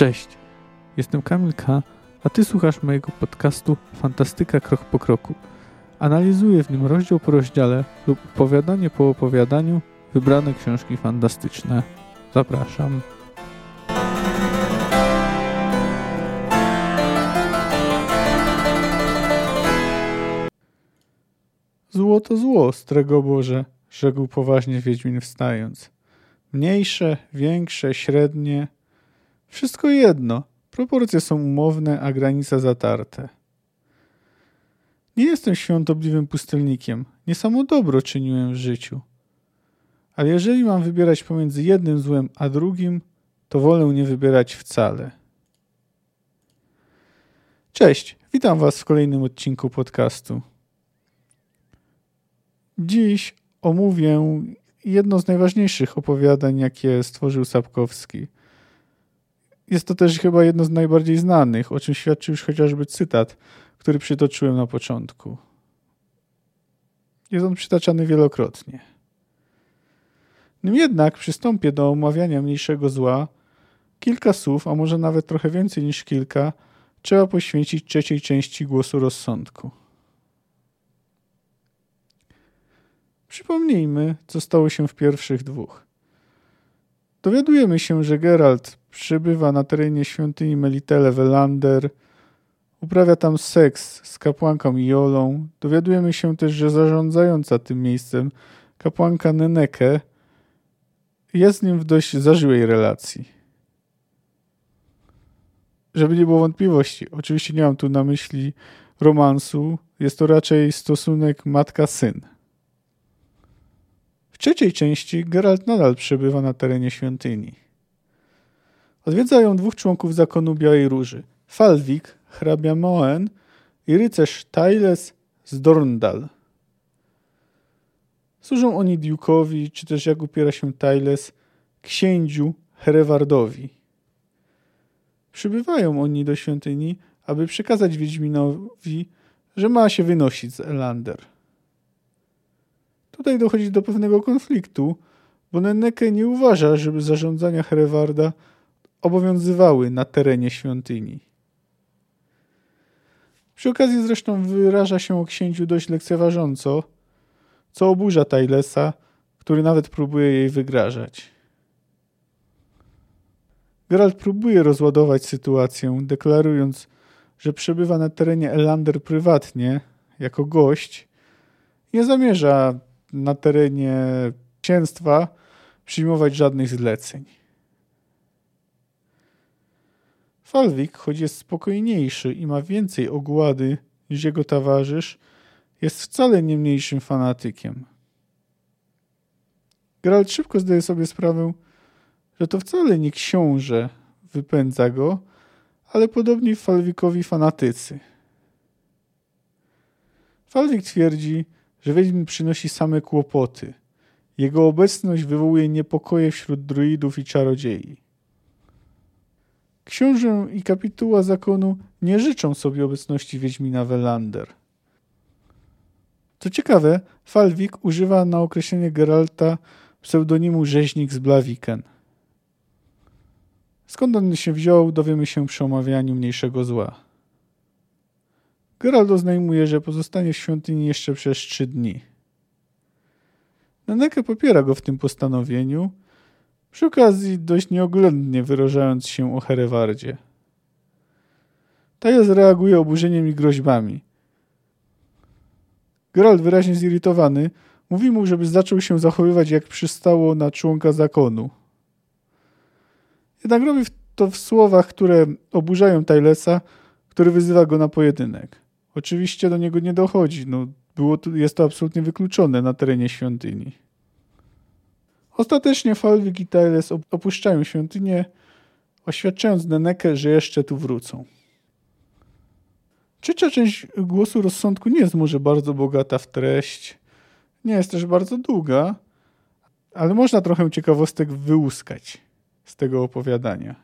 Cześć, jestem Kamil K., a Ty słuchasz mojego podcastu Fantastyka Krok po Kroku. Analizuję w nim rozdział po rozdziale lub opowiadanie po opowiadaniu wybrane książki fantastyczne. Zapraszam. Zło to zło, strego Boże, rzekł poważnie Wiedźmin wstając. Mniejsze, większe, średnie. Wszystko jedno. Proporcje są umowne, a granice zatarte. Nie jestem świątobliwym pustelnikiem. Nie samo dobro czyniłem w życiu. Ale jeżeli mam wybierać pomiędzy jednym złem a drugim, to wolę nie wybierać wcale. Cześć, witam Was w kolejnym odcinku podcastu. Dziś omówię jedno z najważniejszych opowiadań, jakie stworzył Sapkowski. Jest to też chyba jedno z najbardziej znanych, o czym świadczy już chociażby cytat, który przytoczyłem na początku. Jest on przytaczany wielokrotnie. Nim jednak przystąpię do omawiania mniejszego zła, kilka słów, a może nawet trochę więcej niż kilka, trzeba poświęcić trzeciej części głosu rozsądku. Przypomnijmy, co stało się w pierwszych dwóch. Dowiadujemy się, że Geralt przybywa na terenie świątyni Melitele Welander, uprawia tam seks z kapłanką Iolą. Dowiadujemy się też, że zarządzająca tym miejscem, kapłanka Neneke, jest z nim w dość zażyłej relacji. Żeby nie było wątpliwości, oczywiście nie mam tu na myśli romansu, jest to raczej stosunek matka-syn trzeciej części Geralt nadal przebywa na terenie świątyni. Odwiedzają dwóch członków zakonu Białej Róży. Falwik, hrabia Moen i rycerz Tyles z Dorndal. Służą oni Duke'owi, czy też jak upiera się Tyles, księciu Herewardowi. Przybywają oni do świątyni, aby przekazać Wiedźminowi, że ma się wynosić z Elander. Tutaj dochodzi do pewnego konfliktu, bo Nenneke nie uważa, żeby zarządzania Herewarda obowiązywały na terenie świątyni. Przy okazji zresztą wyraża się o księciu dość lekceważąco, co oburza Tylesa, który nawet próbuje jej wygrażać. Geralt próbuje rozładować sytuację, deklarując, że przebywa na terenie Elander prywatnie, jako gość, nie zamierza na terenie księstwa przyjmować żadnych zleceń. Falwik, choć jest spokojniejszy i ma więcej ogłady niż jego towarzysz, jest wcale nie mniejszym fanatykiem. Geralt szybko zdaje sobie sprawę, że to wcale nie książę wypędza go, ale podobni Falwikowi fanatycy. Falwik twierdzi, że Wiedźmin przynosi same kłopoty. Jego obecność wywołuje niepokoje wśród druidów i czarodziei. Książę i kapituła zakonu nie życzą sobie obecności Wiedźmina Welander. Co ciekawe, Falwik używa na określenie Geralta pseudonimu Rzeźnik z Blaviken. Skąd on się wziął, dowiemy się przy omawianiu mniejszego zła. Geralt oznajmuje, że pozostanie w świątyni jeszcze przez trzy dni. Neneke popiera go w tym postanowieniu, przy okazji dość nieoględnie wyrażając się o Herewardzie. Tajas reaguje oburzeniem i groźbami. Geralt wyraźnie zirytowany mówi mu, żeby zaczął się zachowywać jak przystało na członka zakonu. Jednak robi to w słowach, które oburzają Tylesa, który wyzywa go na pojedynek. Oczywiście do niego nie dochodzi. No, było jest to absolutnie wykluczone na terenie świątyni. Ostatecznie Falwig i Tyles opuszczają świątynię, oświadczając Nenekę, że jeszcze tu wrócą. Trzecia część głosu rozsądku nie jest może bardzo bogata w treść, nie jest też bardzo długa, ale można trochę ciekawostek wyłuskać z tego opowiadania.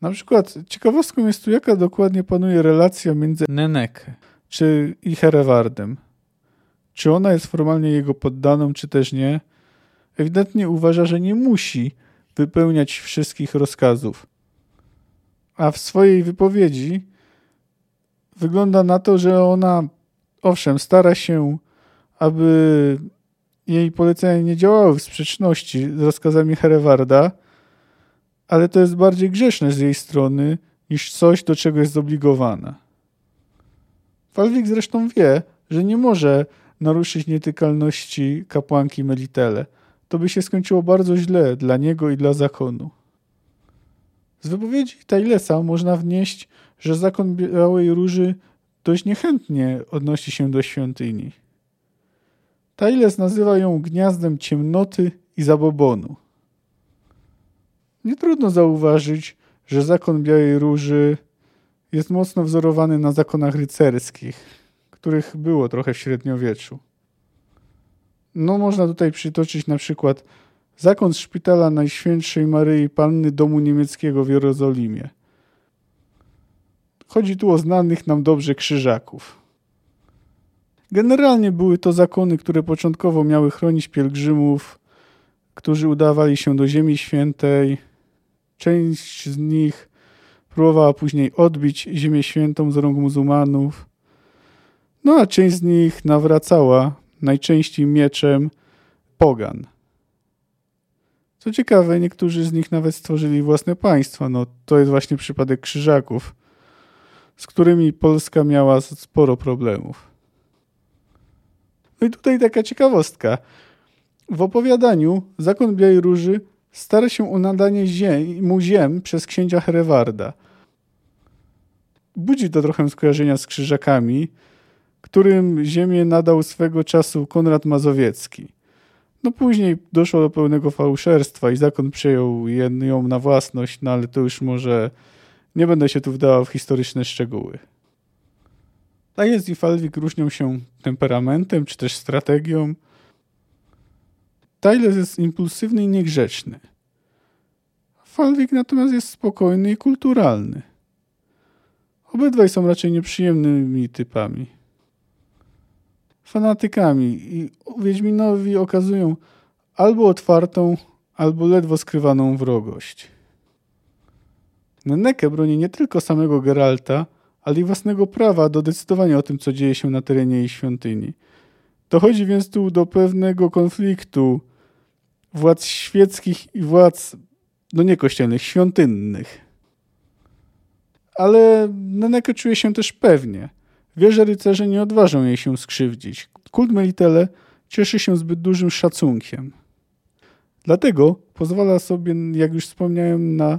Na przykład ciekawostką jest tu, jaka dokładnie panuje relacja między Nenek czy i Herewardem. Czy ona jest formalnie jego poddaną, czy też nie? Ewidentnie uważa, że nie musi wypełniać wszystkich rozkazów. A w swojej wypowiedzi wygląda na to, że ona, owszem, stara się, aby jej polecenia nie działały w sprzeczności z rozkazami Herewarda, ale to jest bardziej grzeszne z jej strony niż coś, do czego jest zobligowana. Falwik zresztą wie, że nie może naruszyć nietykalności kapłanki Melitele. To by się skończyło bardzo źle dla niego i dla zakonu. Z wypowiedzi Tailesa można wnieść, że zakon Białej Róży dość niechętnie odnosi się do świątyni. Tailes nazywa ją gniazdem ciemnoty i zabobonu. Nie trudno zauważyć, że zakon Białej Róży jest mocno wzorowany na zakonach rycerskich, których było trochę w średniowieczu. No, można tutaj przytoczyć na przykład zakon szpitala Najświętszej Maryi Panny Domu Niemieckiego w Jerozolimie. Chodzi tu o znanych nam dobrze krzyżaków. Generalnie były to zakony, które początkowo miały chronić pielgrzymów, którzy udawali się do Ziemi Świętej. Część z nich próbowała później odbić Ziemię Świętą z rąk muzułmanów. No a część z nich nawracała, najczęściej mieczem, pogan. Co ciekawe, niektórzy z nich nawet stworzyli własne państwa. No, to jest właśnie przypadek krzyżaków, z którymi Polska miała sporo problemów. No i tutaj taka ciekawostka. W opowiadaniu Zakon Białej Róży stara się o nadanie ziem, mu ziem przez księcia Herewarda. Budzi to trochę skojarzenia z krzyżakami, którym ziemię nadał swego czasu Konrad Mazowiecki. No później doszło do pełnego fałszerstwa i zakon przejął ją na własność, no ale to już może nie będę się tu wdawał w historyczne szczegóły. Tajes i Falwik różnią się temperamentem czy też strategią. Tyler jest impulsywny i niegrzeczny. Falwik natomiast jest spokojny i kulturalny. Obydwaj są raczej nieprzyjemnymi typami. Fanatykami i Wiedźminowi okazują albo otwartą, albo ledwo skrywaną wrogość. Nenneke broni nie tylko samego Geralta, ale i własnego prawa do decydowania o tym, co dzieje się na terenie jej świątyni. Dochodzi więc tu do pewnego konfliktu władz świeckich i władz, no nie kościelnych, świątynnych. Ale Neneke czuje się też pewnie. Wie, że rycerze nie odważą jej się skrzywdzić. Kult Melitele cieszy się zbyt dużym szacunkiem. Dlatego pozwala sobie, jak już wspomniałem, na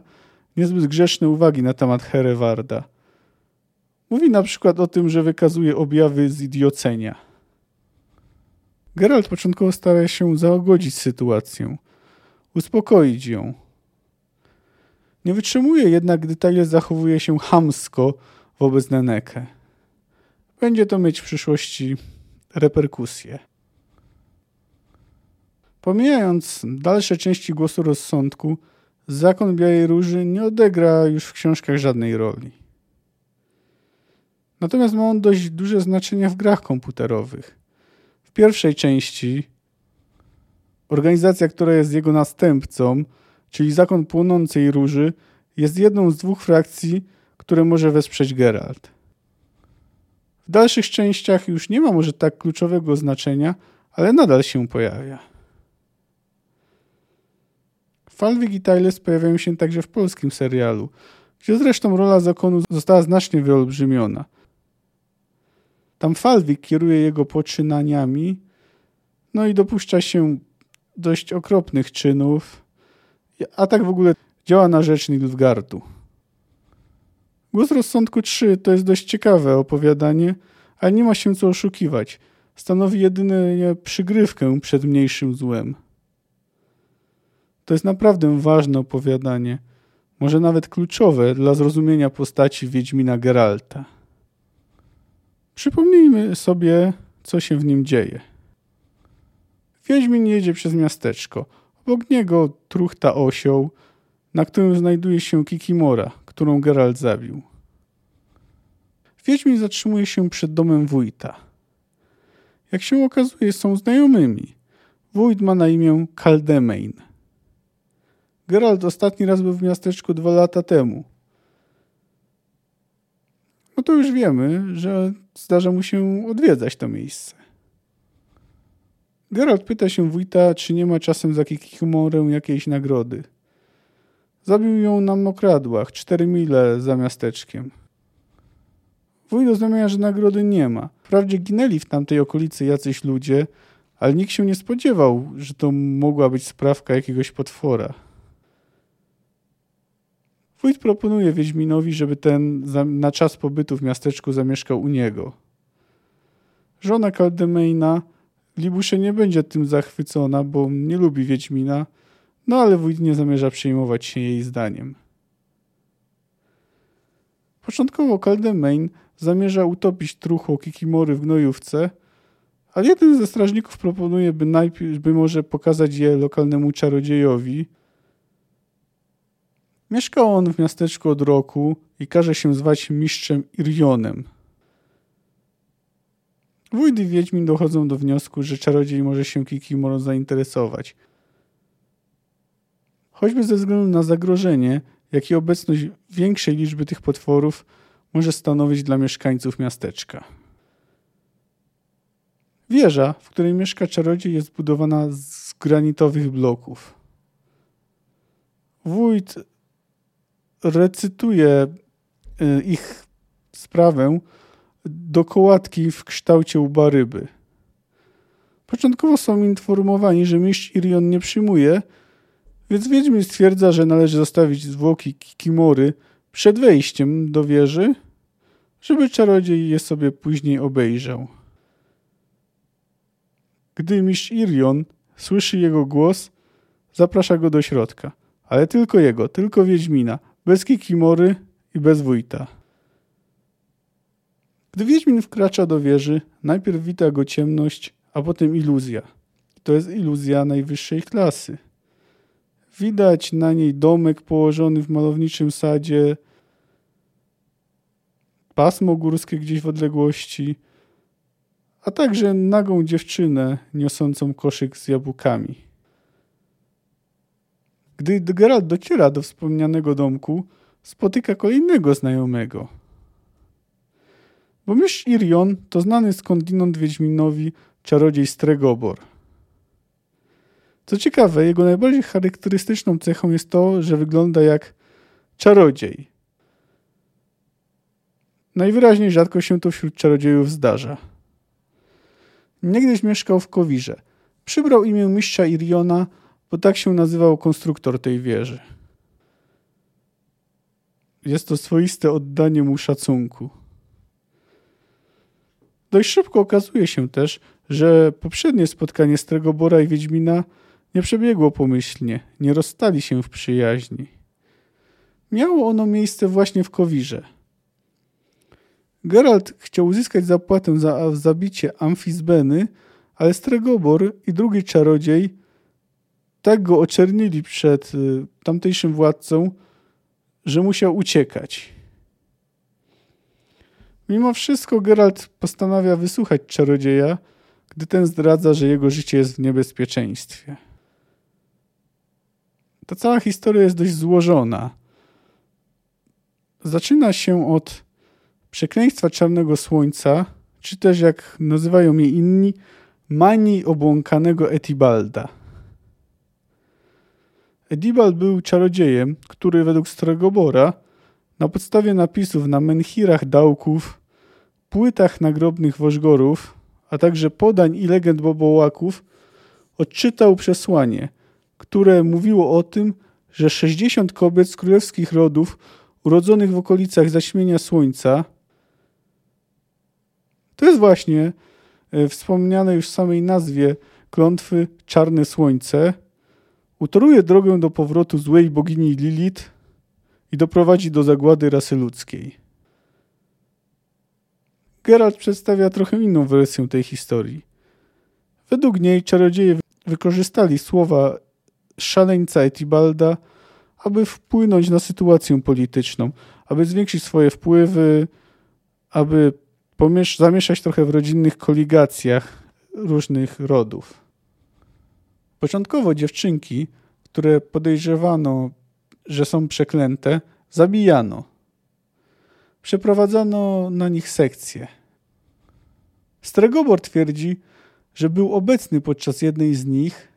niezbyt grzeszne uwagi na temat Herewarda. Mówi na przykład o tym, że wykazuje objawy zidiocenia. Geralt początkowo stara się zaogodzić sytuację, uspokoić ją. Nie wytrzymuje jednak, gdy Tyler zachowuje się hamsko wobec Neneke. Będzie to mieć w przyszłości reperkusje. Pomijając dalsze części głosu rozsądku, zakon Białej Róży nie odegra już w książkach żadnej roli. Natomiast ma on dość duże znaczenie w grach komputerowych. W pierwszej części organizacja, która jest jego następcą, czyli Zakon Płonącej Róży, jest jedną z dwóch frakcji, które może wesprzeć Geralt. W dalszych częściach już nie ma może tak kluczowego znaczenia, ale nadal się pojawia. Falwig i Tyles pojawiają się także w polskim serialu, gdzie zresztą rola zakonu została znacznie wyolbrzymiona. Tam Falwik kieruje jego poczynaniami, no i dopuszcza się dość okropnych czynów, a tak w ogóle działa na rzecz Nilfgardu. Głos rozsądku 3 to jest dość ciekawe opowiadanie, ale nie ma się co oszukiwać. Stanowi jedynie przygrywkę przed mniejszym złem. To jest naprawdę ważne opowiadanie, może nawet kluczowe dla zrozumienia postaci Wiedźmina Geralta. Przypomnijmy sobie, co się w nim dzieje. Wiedźmin jedzie przez miasteczko. Obok niego truchta osioł, na którym znajduje się Kikimora, którą Geralt zabił. Wiedźmin zatrzymuje się przed domem wójta. Jak się okazuje, są znajomymi. Wójt ma na imię Kaldemain. Geralt ostatni raz był w miasteczku dwa lata temu. no to już wiemy, że zdarza mu się odwiedzać to miejsce. Geralt pyta się wójta, czy nie ma czasem za Kikimorę jakiejś nagrody. Zabił ją na mokradłach, cztery mile za miasteczkiem. Wójt oznamia, że nagrody nie ma. Wprawdzie ginęli w tamtej okolicy jacyś ludzie, ale nikt się nie spodziewał, że to mogła być sprawka jakiegoś potwora. Wójt proponuje Wiedźminowi, żeby ten na czas pobytu w miasteczku zamieszkał u niego. Żona Caldemaina Libusze nie będzie tym zachwycona, bo nie lubi Wiedźmina, no ale wójt nie zamierza przejmować się jej zdaniem. Początkowo Caldemain zamierza utopić truchło Kikimory w gnojówce, ale jeden ze strażników proponuje, by najpierw, by może pokazać je lokalnemu czarodziejowi. Mieszkał on w miasteczku od roku i każe się zwać mistrzem Irionem. Wójt i Wiedźmin dochodzą do wniosku, że czarodziej może się Kikimorą zainteresować. Choćby ze względu na zagrożenie, jakie obecność większej liczby tych potworów może stanowić dla mieszkańców miasteczka. Wieża, w której mieszka czarodziej, jest zbudowana z granitowych bloków. Wójt recytuje y, ich sprawę do kołatki w kształcie łba ryby. Początkowo są informowani, że mistrz Irion nie przyjmuje, więc Wiedźmin stwierdza, że należy zostawić zwłoki Kikimory przed wejściem do wieży, żeby czarodziej je sobie później obejrzał. Gdy mistrz Irion słyszy jego głos, zaprasza go do środka. Ale tylko jego, tylko Wiedźmina, bez Kikimory i bez wójta. Gdy Wiedźmin wkracza do wieży, najpierw wita go ciemność, a potem iluzja. To jest iluzja najwyższej klasy. Widać na niej domek położony w malowniczym sadzie, pasmo górskie gdzieś w odległości, a także nagą dziewczynę niosącą koszyk z jabłkami. Gdy Geralt dociera do wspomnianego domku, spotyka kolejnego znajomego – bo mistrz Irion to znany skądinąd Wiedźminowi czarodziej Stregobor. Co ciekawe, jego najbardziej charakterystyczną cechą jest to, że wygląda jak czarodziej. Najwyraźniej rzadko się to wśród czarodziejów zdarza. Niegdyś mieszkał w Kowirze. Przybrał imię mistrza Iriona, bo tak się nazywał konstruktor tej wieży. Jest to swoiste oddanie mu szacunku. Dość szybko okazuje się też, że poprzednie spotkanie Stregobora i Wiedźmina nie przebiegło pomyślnie, nie rozstali się w przyjaźni. Miało ono miejsce właśnie w Kowirze. Geralt chciał uzyskać zapłatę za zabicie Amfizbeny, ale Stregobor i drugi czarodziej tak go oczernili przed y, tamtejszym władcą, że musiał uciekać. Mimo wszystko Geralt postanawia wysłuchać czarodzieja, gdy ten zdradza, że jego życie jest w niebezpieczeństwie. Ta cała historia jest dość złożona. Zaczyna się od przekleństwa czarnego słońca, czy też jak nazywają je inni, manii obłąkanego Etibalda. Edibald był czarodziejem, który według Starego Bora na podstawie napisów na menhirach dałków, płytach nagrobnych wożgorów, a także podań i legend bobołaków, odczytał przesłanie, które mówiło o tym, że 60 kobiet z królewskich rodów urodzonych w okolicach zaćmienia słońca to jest właśnie e, wspomniane już w samej nazwie klątwy Czarne Słońce, utoruje drogę do powrotu złej bogini Lilith i doprowadzi do zagłady rasy ludzkiej. Geralt przedstawia trochę inną wersję tej historii. Według niej czarodzieje wykorzystali słowa szaleńca Etibalda, aby wpłynąć na sytuację polityczną, aby zwiększyć swoje wpływy, aby zamieszać trochę w rodzinnych koligacjach różnych rodów. Początkowo dziewczynki, które podejrzewano że są przeklęte, zabijano. Przeprowadzono na nich sekcję. Stregobor twierdzi, że był obecny podczas jednej z nich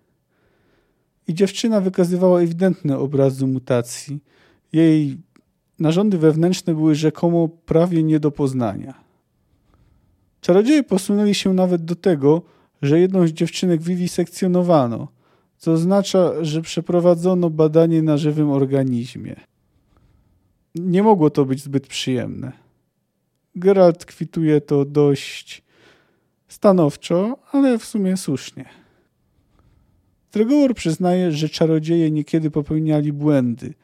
i dziewczyna wykazywała ewidentne obrazy mutacji. Jej narządy wewnętrzne były rzekomo prawie nie do poznania. Czarodzieje posunęli się nawet do tego, że jedną z dziewczynek wiwisekcjonowano, co oznacza, że przeprowadzono badanie na żywym organizmie. Nie mogło to być zbyt przyjemne. Geralt kwituje to dość stanowczo, ale w sumie słusznie. Tregor przyznaje, że czarodzieje niekiedy popełniali błędy.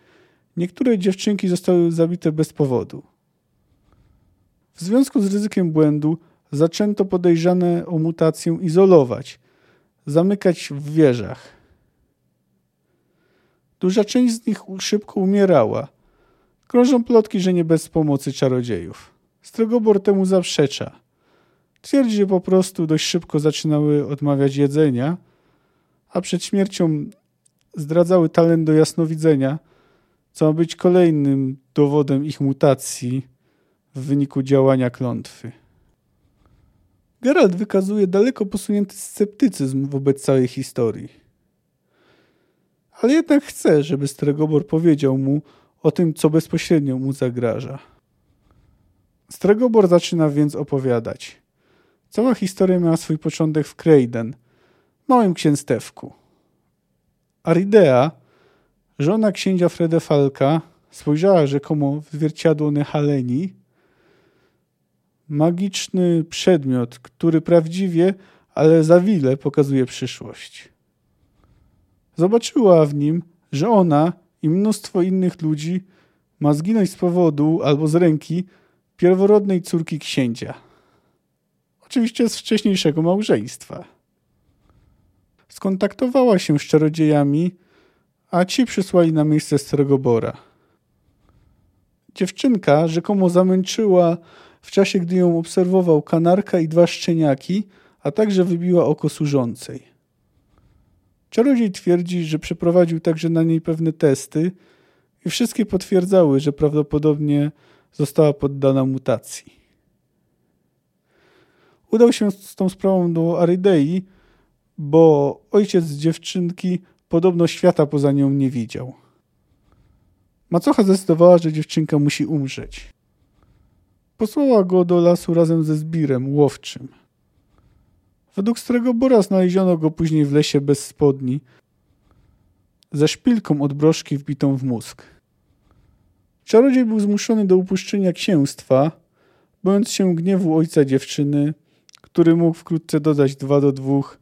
Niektóre dziewczynki zostały zabite bez powodu. W związku z ryzykiem błędu zaczęto podejrzane o mutację izolować, zamykać w wieżach. Duża część z nich szybko umierała. Krążą plotki, że nie bez pomocy czarodziejów. Strogobor temu zaprzecza. Twierdzi, że po prostu dość szybko zaczynały odmawiać jedzenia, a przed śmiercią zdradzały talent do jasnowidzenia, co ma być kolejnym dowodem ich mutacji w wyniku działania klątwy. Geralt wykazuje daleko posunięty sceptycyzm wobec całej historii. Ale jednak chce, żeby Stregobor powiedział mu o tym, co bezpośrednio mu zagraża. Stregobor zaczyna więc opowiadać. Cała historia miała swój początek w Kreiden, małym księstewku. Aridea, żona księcia Fredefalka, spojrzała rzekomo w zwierciadło Nehaleni, magiczny przedmiot, który prawdziwie, ale za wile pokazuje przyszłość. Zobaczyła w nim, że ona i mnóstwo innych ludzi ma zginąć z powodu albo z ręki pierworodnej córki księcia. Oczywiście z wcześniejszego małżeństwa. Skontaktowała się z czarodziejami, a ci przysłali na miejsce Stregobora. Dziewczynka rzekomo zamęczyła w czasie, gdy ją obserwował kanarka i dwa szczeniaki, a także wybiła oko służącej. Czarodziej twierdzi, że przeprowadził także na niej pewne testy i wszystkie potwierdzały, że prawdopodobnie została poddana mutacji. Udał się z tą sprawą do Arydei, bo ojciec dziewczynki podobno świata poza nią nie widział. Macocha zdecydowała, że dziewczynka musi umrzeć. Posłała go do lasu razem ze zbirem łowczym. Według starego Bora znaleziono go później w lesie bez spodni, ze szpilką od broszki wbitą w mózg. Czarodziej był zmuszony do upuszczenia księstwa, bojąc się gniewu ojca dziewczyny, który mógł wkrótce dodać dwa do dwóch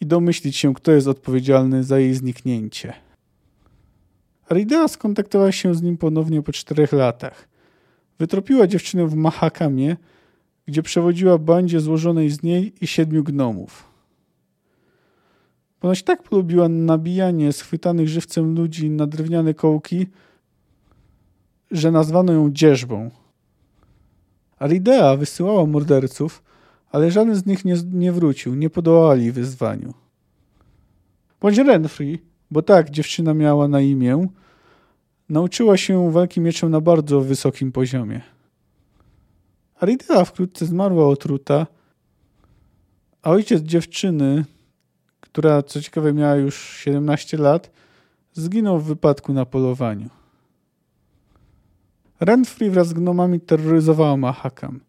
i domyślić się, kto jest odpowiedzialny za jej zniknięcie. Aridea skontaktowała się z nim ponownie po czterech latach. Wytropiła dziewczynę w Mahakamie, gdzie przewodziła bandzie złożonej z niej i siedmiu gnomów. Ponoć tak polubiła nabijanie schwytanych żywcem ludzi na drewniane kołki, że nazwano ją dzierżbą. Aridea wysyłała morderców, ale żaden z nich nie, nie wrócił, nie podołali wyzwaniu. Bądź Renfrey, bo tak dziewczyna miała na imię, nauczyła się walki mieczem na bardzo wysokim poziomie. Aridea wkrótce zmarła otruta, a ojciec dziewczyny, która co ciekawe miała już 17 lat, zginął w wypadku na polowaniu. Renfrey wraz z gnomami terroryzowała Mahakam.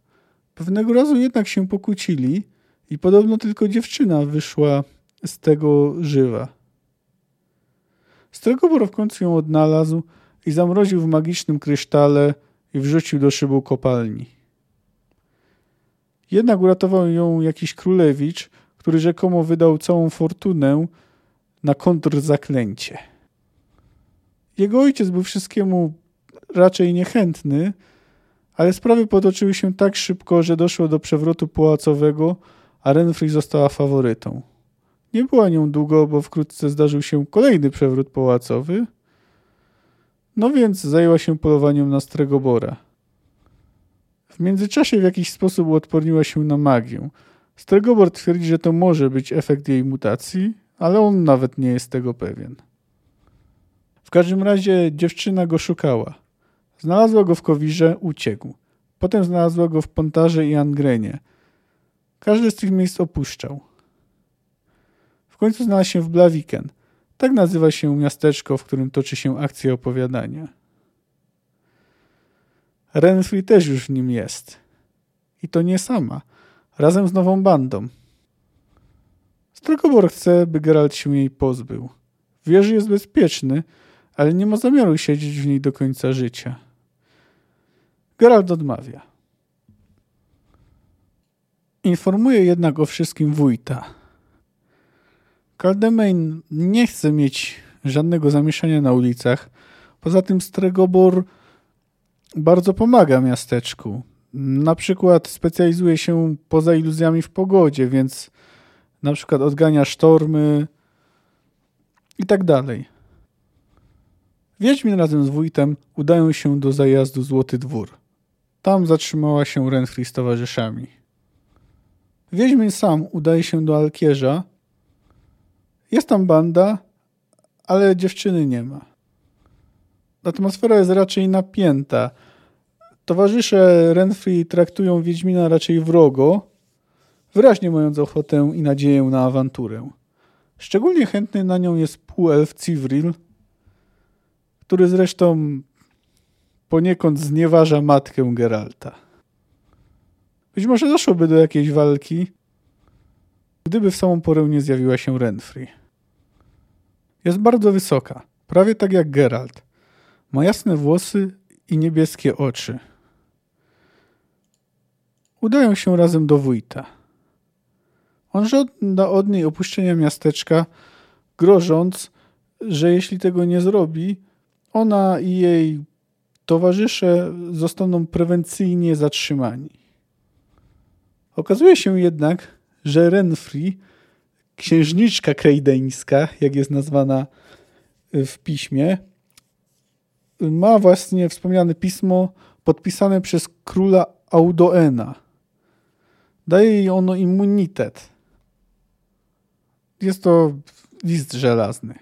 Pewnego razu jednak się pokłócili i podobno tylko dziewczyna wyszła z tego żywa. Stregobor w końcu ją odnalazł i zamroził w magicznym krysztale i wrzucił do szybu kopalni. Jednak uratował ją jakiś królewicz, który rzekomo wydał całą fortunę na kontrzaklęcie. Jego ojciec był wszystkiemu raczej niechętny, ale sprawy potoczyły się tak szybko, że doszło do przewrotu pałacowego, a Renfrey została faworytą. Nie była nią długo, bo wkrótce zdarzył się kolejny przewrót pałacowy, no więc zajęła się polowaniem na Stregobora. W międzyczasie w jakiś sposób uodporniła się na magię. Stregobor twierdzi, że to może być efekt jej mutacji, ale on nawet nie jest tego pewien. W każdym razie dziewczyna go szukała. Znalazła go w Kowirze, uciekł. Potem znalazła go w Pontarze i Angrenie. Każdy z tych miejsc opuszczał. W końcu znalazł się w Blaviken. Tak nazywa się miasteczko, w którym toczy się akcja opowiadania. Renfrey też już w nim jest. I to nie sama. Razem z nową bandą. Strakobor chce, by Geralt się jej pozbył. Wie, że jest bezpieczny, ale nie ma zamiaru siedzieć w niej do końca życia. Geralt odmawia. Informuje jednak o wszystkim wójta. Caldemain nie chce mieć żadnego zamieszania na ulicach. Poza tym Stregobor bardzo pomaga miasteczku. Na przykład specjalizuje się poza iluzjami w pogodzie, więc na przykład odgania sztormy i tak dalej. Wiedźmin razem z wójtem udają się do zajazdu Złoty Dwór. Tam zatrzymała się Renfri z towarzyszami. Wiedźmin sam udaje się do Alkierza. Jest tam banda, ale dziewczyny nie ma. Atmosfera jest raczej napięta. Towarzysze Renfri traktują Wiedźmina raczej wrogo, wyraźnie mając ochotę i nadzieję na awanturę. Szczególnie chętny na nią jest półelf Civril, który zresztą poniekąd znieważa matkę Geralta. Być może doszłoby do jakiejś walki, gdyby w samą porę nie zjawiła się Renfri. Jest bardzo wysoka, prawie tak jak Geralt. Ma jasne włosy i niebieskie oczy. Udają się razem do wójta. On żąda od niej opuszczenia miasteczka, grożąc, że jeśli tego nie zrobi, ona i jej towarzysze zostaną prewencyjnie zatrzymani. Okazuje się jednak, że Renfri, księżniczka krejdeńska, jak jest nazwana w piśmie, ma właśnie wspomniane pismo podpisane przez króla Audoena. Daje jej ono immunitet. Jest to list żelazny.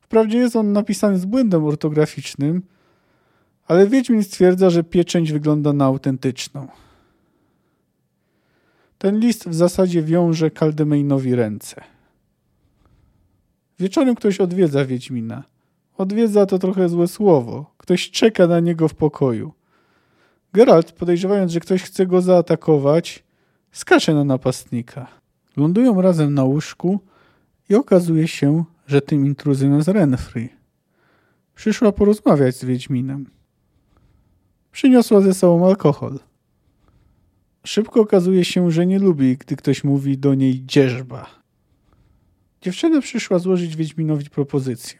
Wprawdzie jest on napisany z błędem ortograficznym, ale Wiedźmin stwierdza, że pieczęć wygląda na autentyczną. Ten list w zasadzie wiąże Kaldemejnowi ręce. Wieczorem ktoś odwiedza Wiedźmina. Odwiedza to trochę złe słowo. Ktoś czeka na niego w pokoju. Geralt, podejrzewając, że ktoś chce go zaatakować, skacze na napastnika. Lądują razem na łóżku i okazuje się, że tym intruzem jest Renfrey. Przyszła porozmawiać z Wiedźminem. Przyniosła ze sobą alkohol. Szybko okazuje się, że nie lubi, gdy ktoś mówi do niej dzierżba. Dziewczyna przyszła złożyć Wiedźminowi propozycję.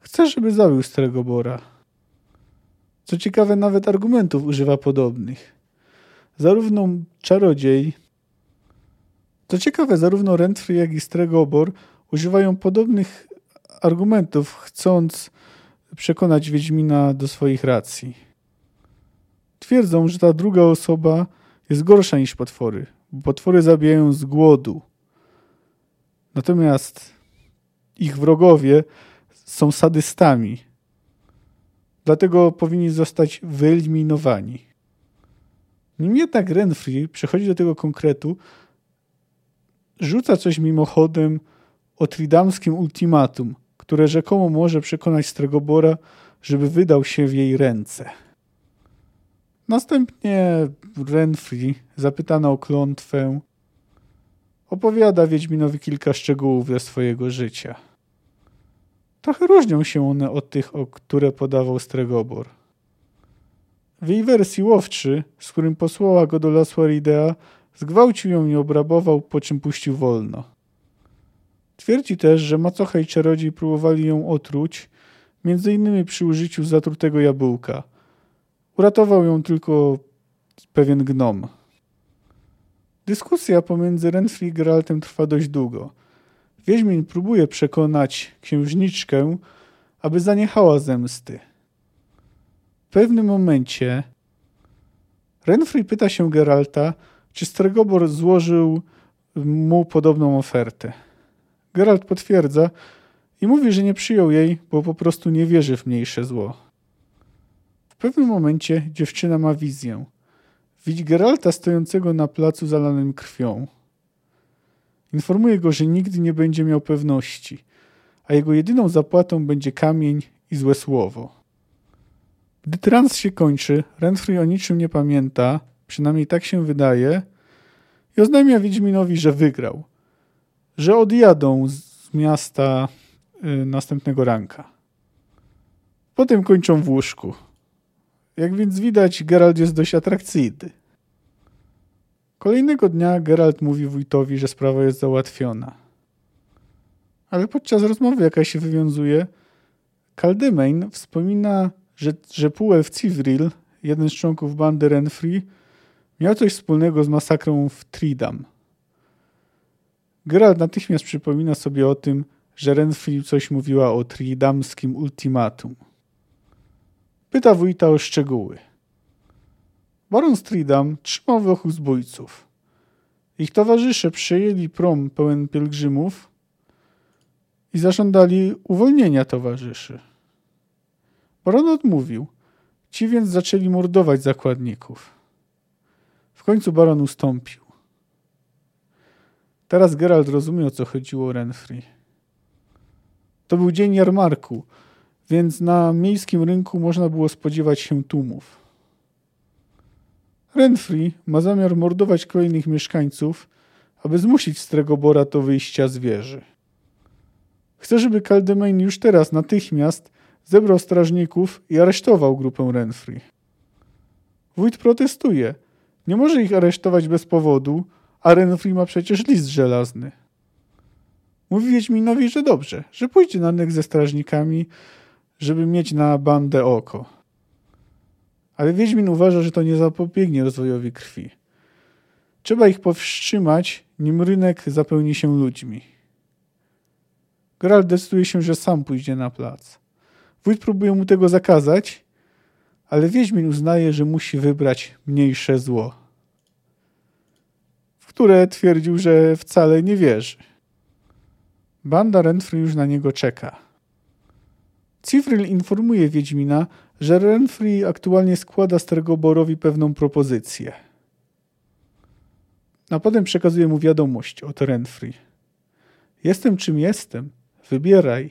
Chce, żeby zabił Starego Bora. Co ciekawe, nawet argumentów używa podobnych. Zarówno czarodziej, co ciekawe, zarówno Renfrey, jak i Stregobor używają podobnych argumentów, chcąc przekonać Wiedźmina do swoich racji. Twierdzą, że ta druga osoba jest gorsza niż potwory, bo potwory zabijają z głodu. Natomiast ich wrogowie są sadystami. Dlatego powinni zostać wyeliminowani. Nim jednak Renfrey przechodzi do tego konkretu, rzuca coś mimochodem o tridamskim ultimatum, które rzekomo może przekonać Stregobora, żeby wydał się w jej ręce. Następnie Renfri, zapytana o klątwę, opowiada Wiedźminowi kilka szczegółów ze swojego życia. Trochę różnią się one od tych, o które podawał Stregobor. W jej wersji łowczy, z którym posłała go do Laswaridea, zgwałcił ją i obrabował, po czym puścił wolno. Twierdzi też, że macocha i czarodziej próbowali ją otruć, między innymi przy użyciu zatrutego jabłka. Uratował ją tylko pewien gnom. Dyskusja pomiędzy Renfri i Geraltem trwa dość długo. Wiedźmin próbuje przekonać księżniczkę, aby zaniechała zemsty. W pewnym momencie Renfri pyta się Geralta, czy Stregobor złożył mu podobną ofertę. Geralt potwierdza i mówi, że nie przyjął jej, bo po prostu nie wierzy w mniejsze zło. pewnym momencie dziewczyna ma wizję. Widzi Geralta stojącego na placu zalanym krwią. Informuje go, że nigdy nie będzie miał pewności, a jego jedyną zapłatą będzie kamień i złe słowo. Gdy trans się kończy, Renfrey o niczym nie pamięta, przynajmniej tak się wydaje, i oznajmia Wiedźminowi, że wygrał, że odjadą z miasta y, następnego ranka. Potem kończą w łóżku. Jak więc widać, Geralt jest dość atrakcyjny. Kolejnego dnia Geralt mówi wójtowi, że sprawa jest załatwiona. Ale podczas rozmowy, jaka się wywiązuje, Caldemain wspomina, że, że Puel Civril, jeden z członków bandy Renfrey, miał coś wspólnego z masakrą w Tridam. Geralt natychmiast przypomina sobie o tym, że Renfrey coś mówiła o tridamskim ultimatum. Pyta wójta o szczegóły. Baron Stridam trzymał w ochu zbójców. Ich towarzysze przejęli prom pełen pielgrzymów i zażądali uwolnienia towarzyszy. Baron odmówił. Ci więc zaczęli mordować zakładników. W końcu baron ustąpił. Teraz Gerald rozumie, o co chodziło Renfrey. To był dzień jarmarku, więc na miejskim rynku można było spodziewać się tłumów. Renfrey ma zamiar mordować kolejnych mieszkańców, aby zmusić Stregobora do wyjścia z wieży. Chce, żeby Caldemain już teraz natychmiast zebrał strażników i aresztował grupę Renfrey. Wójt protestuje. Nie może ich aresztować bez powodu, a Renfrey ma przecież list żelazny. Mówi Wiedźminowi, że dobrze, że pójdzie na nek ze strażnikami, żeby mieć na bandę oko. Ale Wiedźmin uważa, że to nie zapobiegnie rozwojowi krwi. Trzeba ich powstrzymać, nim rynek zapełni się ludźmi. Geralt decyduje się, że sam pójdzie na plac. Wójt próbuje mu tego zakazać, ale Wiedźmin uznaje, że musi wybrać mniejsze zło, które twierdził, że wcale nie wierzy. Banda Renfrew już na niego czeka. Cifril informuje Wiedźmina, że Renfrey aktualnie składa Stergoborowi pewną propozycję. A potem przekazuje mu wiadomość od Renfrey. Jestem czym jestem. Wybieraj.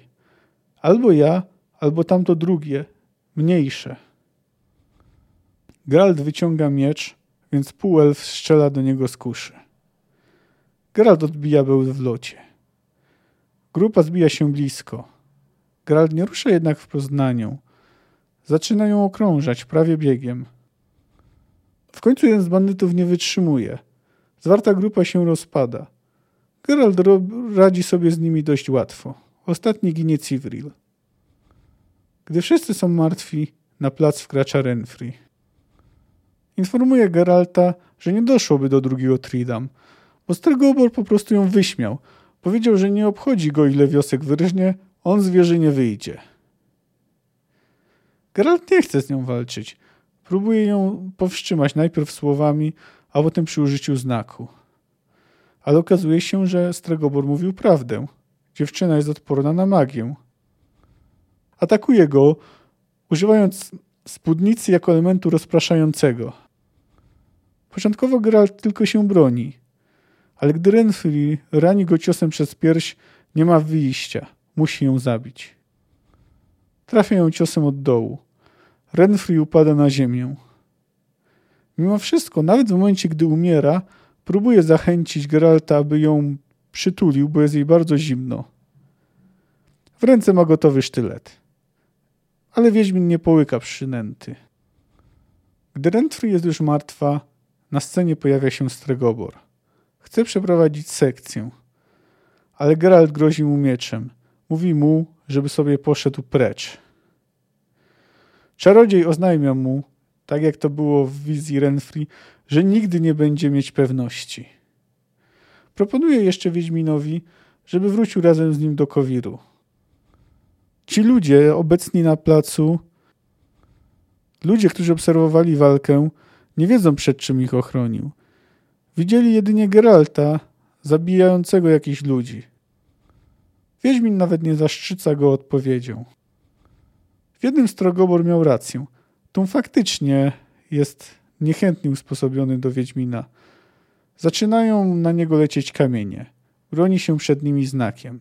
Albo ja, albo tamto drugie, mniejsze. Geralt wyciąga miecz, więc półelf strzela do niego z kuszy. Geralt odbija bełt w locie. Grupa zbija się blisko. Geralt nie rusza jednak wprost na nią. Zaczyna ją okrążać, prawie biegiem. W końcu jeden z bandytów nie wytrzymuje. Zwarta grupa się rozpada. Geralt radzi sobie z nimi dość łatwo. Ostatni ginie Civril. Gdy wszyscy są martwi, na plac wkracza Renfrey. Informuje Geralta, że nie doszłoby do drugiego Tridam, bo Stregobor po prostu ją wyśmiał. Powiedział, że nie obchodzi go ile wiosek wyrżnie, on z wieży nie wyjdzie. Geralt nie chce z nią walczyć. Próbuje ją powstrzymać najpierw słowami, a potem przy użyciu znaku. Ale okazuje się, że Stregobor mówił prawdę. Dziewczyna jest odporna na magię. Atakuje go, używając spódnicy jako elementu rozpraszającego. Początkowo Geralt tylko się broni, ale gdy Renfrey rani go ciosem przez pierś, nie ma wyjścia. Musi ją zabić. Trafia ją ciosem od dołu. Renfrey upada na ziemię. Mimo wszystko, nawet w momencie, gdy umiera, próbuje zachęcić Geralta, aby ją przytulił, bo jest jej bardzo zimno. W ręce ma gotowy sztylet. Ale Wiedźmin nie połyka przynęty. Gdy Renfrey jest już martwa, na scenie pojawia się Stregobor. Chce przeprowadzić sekcję, ale Geralt grozi mu mieczem. Mówi mu, żeby sobie poszedł precz. Czarodziej oznajmia mu, tak jak to było w wizji Renfrey, że nigdy nie będzie mieć pewności. Proponuje jeszcze Wiedźminowi, żeby wrócił razem z nim do Kowiru. Ci ludzie obecni na placu, ludzie, którzy obserwowali walkę, nie wiedzą przed czym ich ochronił. Widzieli jedynie Geralta, zabijającego jakichś ludzi. Wiedźmin nawet nie zaszczyca go odpowiedzią. W jednym Strogobor miał rację. Tum faktycznie jest niechętnie usposobiony do Wiedźmina. Zaczynają na niego lecieć kamienie. Broni się przed nimi znakiem.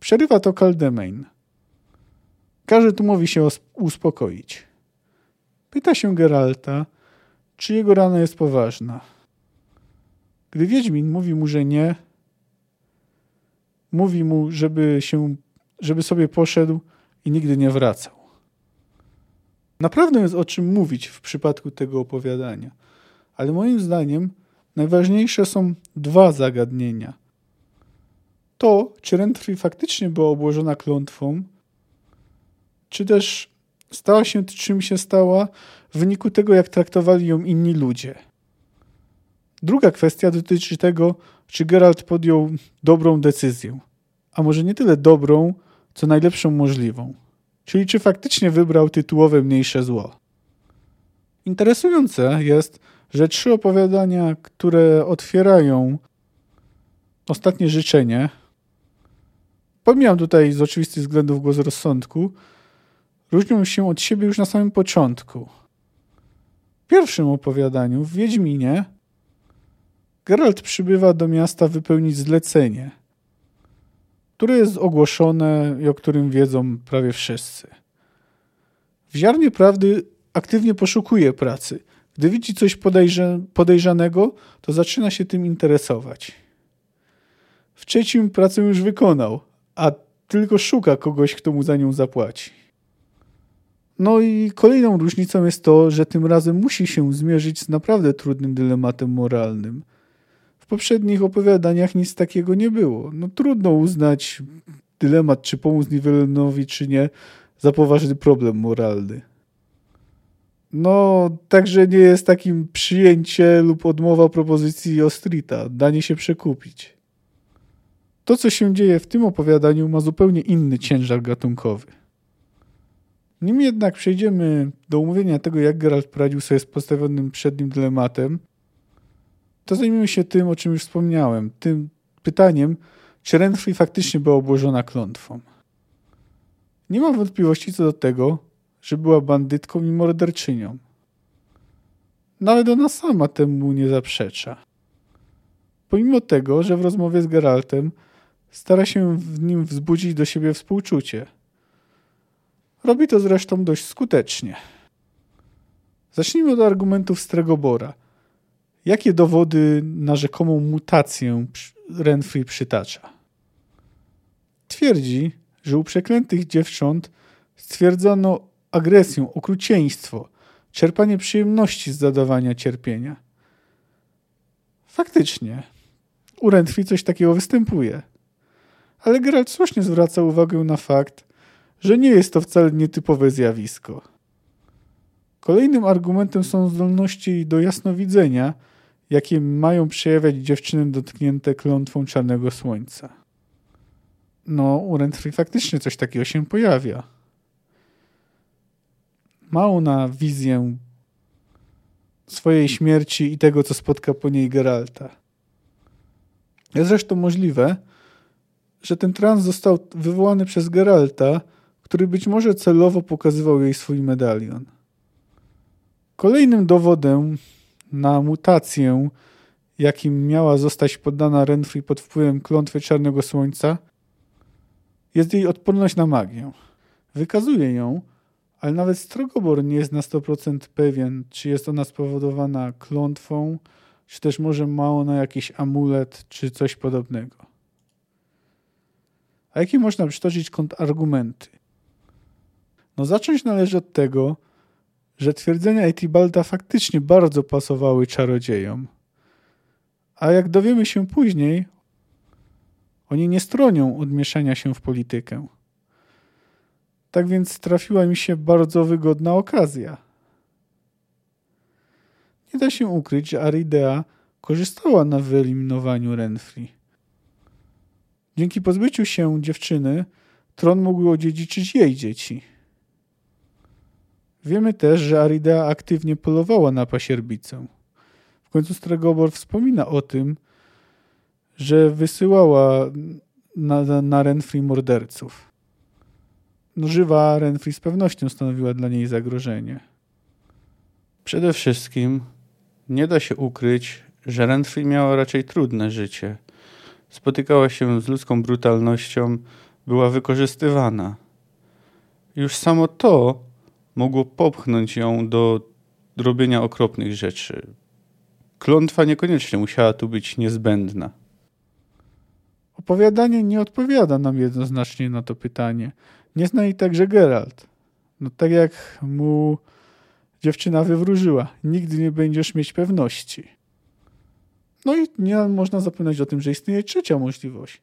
Przerywa to Kaldemain. Każe Tumowi się uspokoić. Pyta się Geralta, czy jego rana jest poważna. Gdy Wiedźmin mówi mu, że nie, mówi mu, żeby, się, żeby sobie poszedł i nigdy nie wracał. Naprawdę jest o czym mówić w przypadku tego opowiadania, ale moim zdaniem najważniejsze są dwa zagadnienia. To, czy Renfri faktycznie była obłożona klątwą, czy też stała się czym się stała w wyniku tego, jak traktowali ją inni ludzie. Druga kwestia dotyczy tego, czy Geralt podjął dobrą decyzję, a może nie tyle dobrą, co najlepszą możliwą. Czyli czy faktycznie wybrał tytułowe mniejsze zło. Interesujące jest, że trzy opowiadania, które otwierają ostatnie życzenie, pomijam tutaj z oczywistych względów głos rozsądku, różnią się od siebie już na samym początku. W pierwszym opowiadaniu, w Wiedźminie, Geralt przybywa do miasta wypełnić zlecenie, które jest ogłoszone i o którym wiedzą prawie wszyscy. W ziarnie prawdy aktywnie poszukuje pracy. Gdy widzi coś podejrza podejrzanego, to zaczyna się tym interesować. W trzecim pracę już wykonał, a tylko szuka kogoś, kto mu za nią zapłaci. No i kolejną różnicą jest to, że tym razem musi się zmierzyć z naprawdę trudnym dylematem moralnym. W poprzednich opowiadaniach nic takiego nie było. No trudno uznać dylemat, czy pomóc Nivellenowi, czy nie, za poważny problem moralny. No, także nie jest takim przyjęcie lub odmowa propozycji Ostrita, danie się przekupić. To, co się dzieje w tym opowiadaniu, ma zupełnie inny ciężar gatunkowy. Nim jednak przejdziemy do omówienia tego, jak Geralt poradził sobie z postawionym przed nim dylematem, to zajmiemy się tym, o czym już wspomniałem, tym pytaniem, czy Renfri faktycznie była obłożona klątwą. Nie ma wątpliwości co do tego, że była bandytką i morderczynią. Nawet ona sama temu nie zaprzecza. Pomimo tego, że w rozmowie z Geraltem stara się w nim wzbudzić do siebie współczucie – Robi to zresztą dość skutecznie. Zacznijmy od argumentów Stregobora. Jakie dowody na rzekomą mutację Renfrey przytacza? Twierdzi, że u przeklętych dziewcząt stwierdzono agresję, okrucieństwo, czerpanie przyjemności z zadawania cierpienia. Faktycznie, u Renfrey coś takiego występuje. Ale Geralt słusznie zwraca uwagę na fakt, że nie jest to wcale nietypowe zjawisko. Kolejnym argumentem są zdolności do jasnowidzenia, jakie mają przejawiać dziewczyny dotknięte klątwą czarnego słońca. No, u Renfrey faktycznie coś takiego się pojawia. Ma ona wizję swojej śmierci i tego, co spotka po niej Geralta. Jest zresztą możliwe, że ten trans został wywołany przez Geralta, który być może celowo pokazywał jej swój medalion. Kolejnym dowodem na mutację, jakim miała zostać poddana Renfrey pod wpływem klątwy Czarnego Słońca, jest jej odporność na magię. Wykazuje ją, ale nawet Strogobor nie jest na 100% pewien, czy jest ona spowodowana klątwą, czy też może ma ona jakiś amulet, czy coś podobnego. A jakie można przytoczyć kontrargumenty? No zacząć należy od tego, że twierdzenia Etibalda faktycznie bardzo pasowały czarodziejom. A jak dowiemy się później, oni nie stronią od mieszania się w politykę. Tak więc trafiła mi się bardzo wygodna okazja. Nie da się ukryć, że Aridea korzystała na wyeliminowaniu Renfri. Dzięki pozbyciu się dziewczyny, tron mógł odziedziczyć jej dzieci – Wiemy też, że Aridea aktywnie polowała na pasierbicę. W końcu Stregobor wspomina o tym, że wysyłała na, na Renfri morderców. no, żywa Renfri z pewnością stanowiła dla niej zagrożenie. Przede wszystkim nie da się ukryć, że Renfri miała raczej trudne życie. Spotykała się z ludzką brutalnością, była wykorzystywana. Już samo to mogło popchnąć ją do robienia okropnych rzeczy. Klątwa niekoniecznie musiała tu być niezbędna. Opowiadanie nie odpowiada nam jednoznacznie na to pytanie. Nie zna jej także Geralt. No tak jak mu dziewczyna wywróżyła, nigdy nie będziesz mieć pewności. No i nie można zapomnieć o tym, że istnieje trzecia możliwość.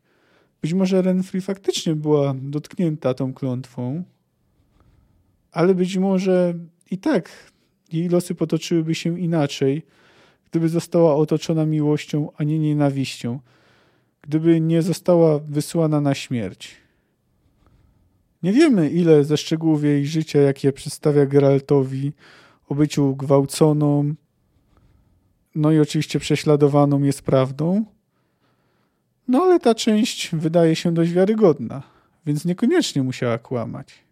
Być może Renfri faktycznie była dotknięta tą klątwą, ale być może i tak jej losy potoczyłyby się inaczej, gdyby została otoczona miłością, a nie nienawiścią, gdyby nie została wysłana na śmierć. Nie wiemy, ile ze szczegółów jej życia, jakie przedstawia Geraltowi, o byciu gwałconą, no i oczywiście prześladowaną jest prawdą. No ale ta część wydaje się dość wiarygodna, więc niekoniecznie musiała kłamać.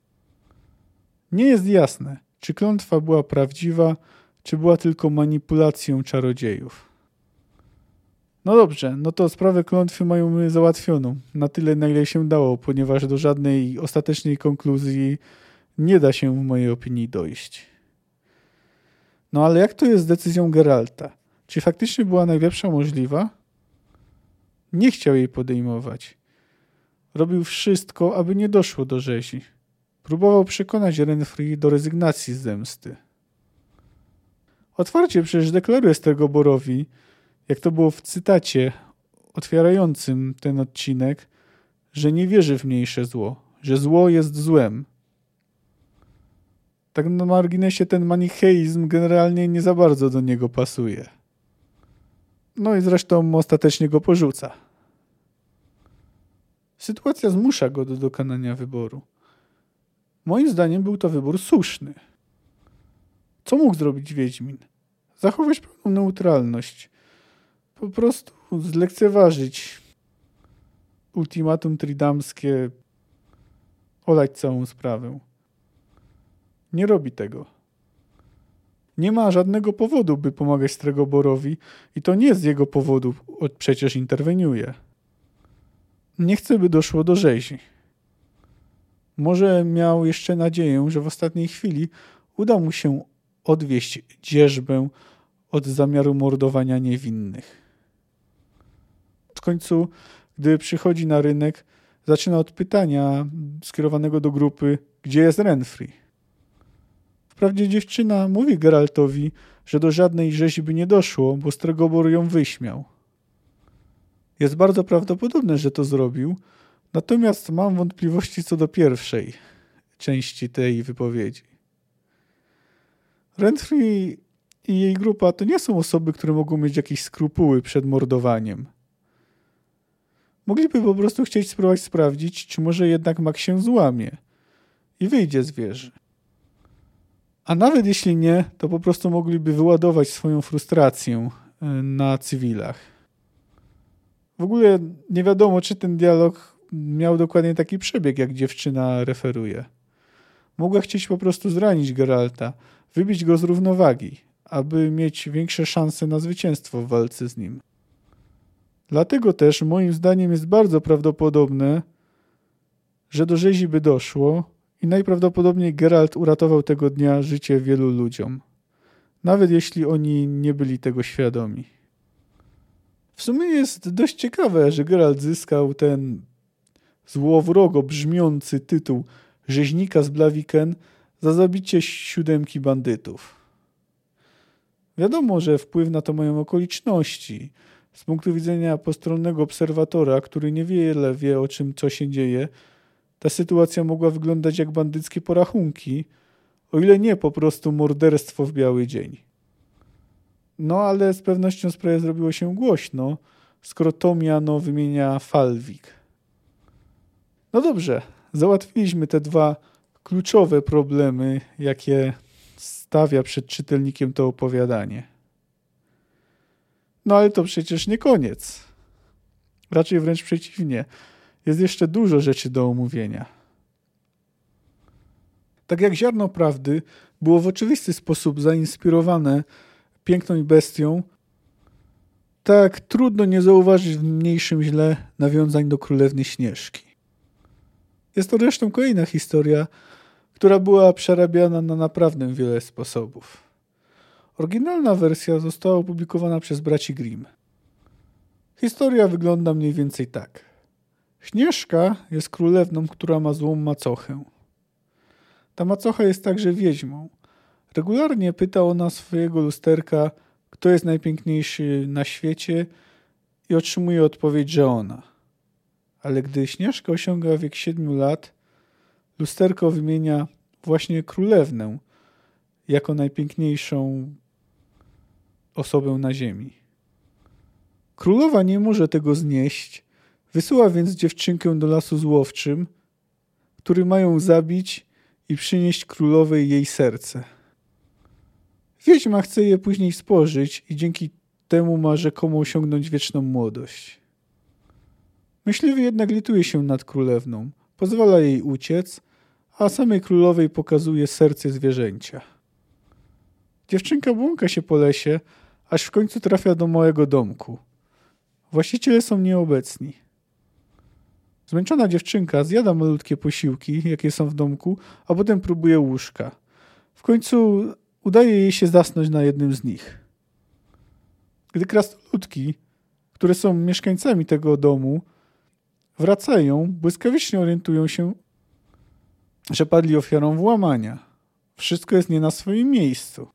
Nie jest jasne, czy klątwa była prawdziwa, czy była tylko manipulacją czarodziejów. No dobrze, no to sprawę klątwy mają załatwioną. Na tyle, na ile się dało, ponieważ do żadnej ostatecznej konkluzji nie da się w mojej opinii dojść. No ale jak to jest z decyzją Geralta? Czy faktycznie była najlepsza możliwa? Nie chciał jej podejmować. Robił wszystko, aby nie doszło do rzezi. Próbował przekonać Renfri do rezygnacji z zemsty. Otwarcie przecież deklaruje Stegoborowi, jak to było w cytacie otwierającym ten odcinek, że nie wierzy w mniejsze zło, że zło jest złem. Tak na marginesie ten manicheizm generalnie nie za bardzo do niego pasuje. No i zresztą ostatecznie go porzuca. Sytuacja zmusza go do dokonania wyboru. Moim zdaniem był to wybór słuszny. Co mógł zrobić Wiedźmin? Zachować pełną neutralność. Po prostu zlekceważyć ultimatum tridamskie, olać całą sprawę. Nie robi tego. Nie ma żadnego powodu, by pomagać Stregoborowi i to nie z jego powodu przecież interweniuje. Nie chce, by doszło do rzezi. Może miał jeszcze nadzieję, że w ostatniej chwili uda mu się odwieść dzierżbę od zamiaru mordowania niewinnych. W końcu, gdy przychodzi na rynek, zaczyna od pytania skierowanego do grupy, gdzie jest Renfri. Wprawdzie dziewczyna mówi Geraltowi, że do żadnej rzeźby nie doszło, bo Stregobor ją wyśmiał. Jest bardzo prawdopodobne, że to zrobił, natomiast mam wątpliwości co do pierwszej części tej wypowiedzi. Renfri i jej grupa to nie są osoby, które mogą mieć jakieś skrupuły przed mordowaniem. Mogliby po prostu chcieć spróbować sprawdzić, czy może jednak mak się złamie i wyjdzie z wieży. A nawet jeśli nie, to po prostu mogliby wyładować swoją frustrację e, na cywilach. W ogóle nie wiadomo, czy ten dialog miał dokładnie taki przebieg, jak dziewczyna referuje. Mogła chcieć po prostu zranić Geralta, wybić go z równowagi, aby mieć większe szanse na zwycięstwo w walce z nim. Dlatego też moim zdaniem jest bardzo prawdopodobne, że do rzezi by doszło, i najprawdopodobniej Geralt uratował tego dnia życie wielu ludziom, nawet jeśli oni nie byli tego świadomi. W sumie jest dość ciekawe, że Geralt zyskał ten złowrogo brzmiący tytuł rzeźnika z Blaviken za zabicie siódemki bandytów. Wiadomo, że wpływ na to mają okoliczności. Z punktu widzenia postronnego obserwatora, który niewiele wie o czym, co się dzieje, ta sytuacja mogła wyglądać jak bandyckie porachunki, o ile nie po prostu morderstwo w biały dzień. No ale z pewnością sprawie zrobiło się głośno, skoro to miano wymienia Falwik. No dobrze, załatwiliśmy te dwa kluczowe problemy, jakie stawia przed czytelnikiem to opowiadanie. No ale to przecież nie koniec. Raczej wręcz przeciwnie jest jeszcze dużo rzeczy do omówienia. Tak jak ziarno prawdy było w oczywisty sposób zainspirowane piękną bestią, tak trudno nie zauważyć w mniejszym źle nawiązań do królewny Śnieżki. Jest to zresztą kolejna historia, która była przerabiana na naprawdę wiele sposobów. Oryginalna wersja została opublikowana przez braci Grimm. Historia wygląda mniej więcej tak. Śnieżka jest królewną, która ma złą macochę. Ta macocha jest także wiedźmą. Regularnie pyta ona swojego lusterka, kto jest najpiękniejszy na świecie i otrzymuje odpowiedź, że ona. Ale gdy Śnieżka osiąga wiek siedmiu lat, lusterko wymienia właśnie królewnę jako najpiękniejszą osobę na ziemi. Królowa nie może tego znieść, wysyła więc dziewczynkę do lasu złowczym, który mają zabić i przynieść królowej jej serce. Wiedźma chce je później spożyć i dzięki temu ma rzekomo osiągnąć wieczną młodość. Myśliwy jednak lituje się nad królewną, pozwala jej uciec, a samej królowej pokazuje serce zwierzęcia. Dziewczynka błąka się po lesie, aż w końcu trafia do małego domku. Właściciele są nieobecni. Zmęczona dziewczynka zjada malutkie posiłki, jakie są w domku, a potem próbuje łóżka. W końcu udaje jej się zasnąć na jednym z nich. Gdy krasnoludki, które są mieszkańcami tego domu, wracają, błyskawicznie orientują się, że padli ofiarą włamania. Wszystko jest nie na swoim miejscu.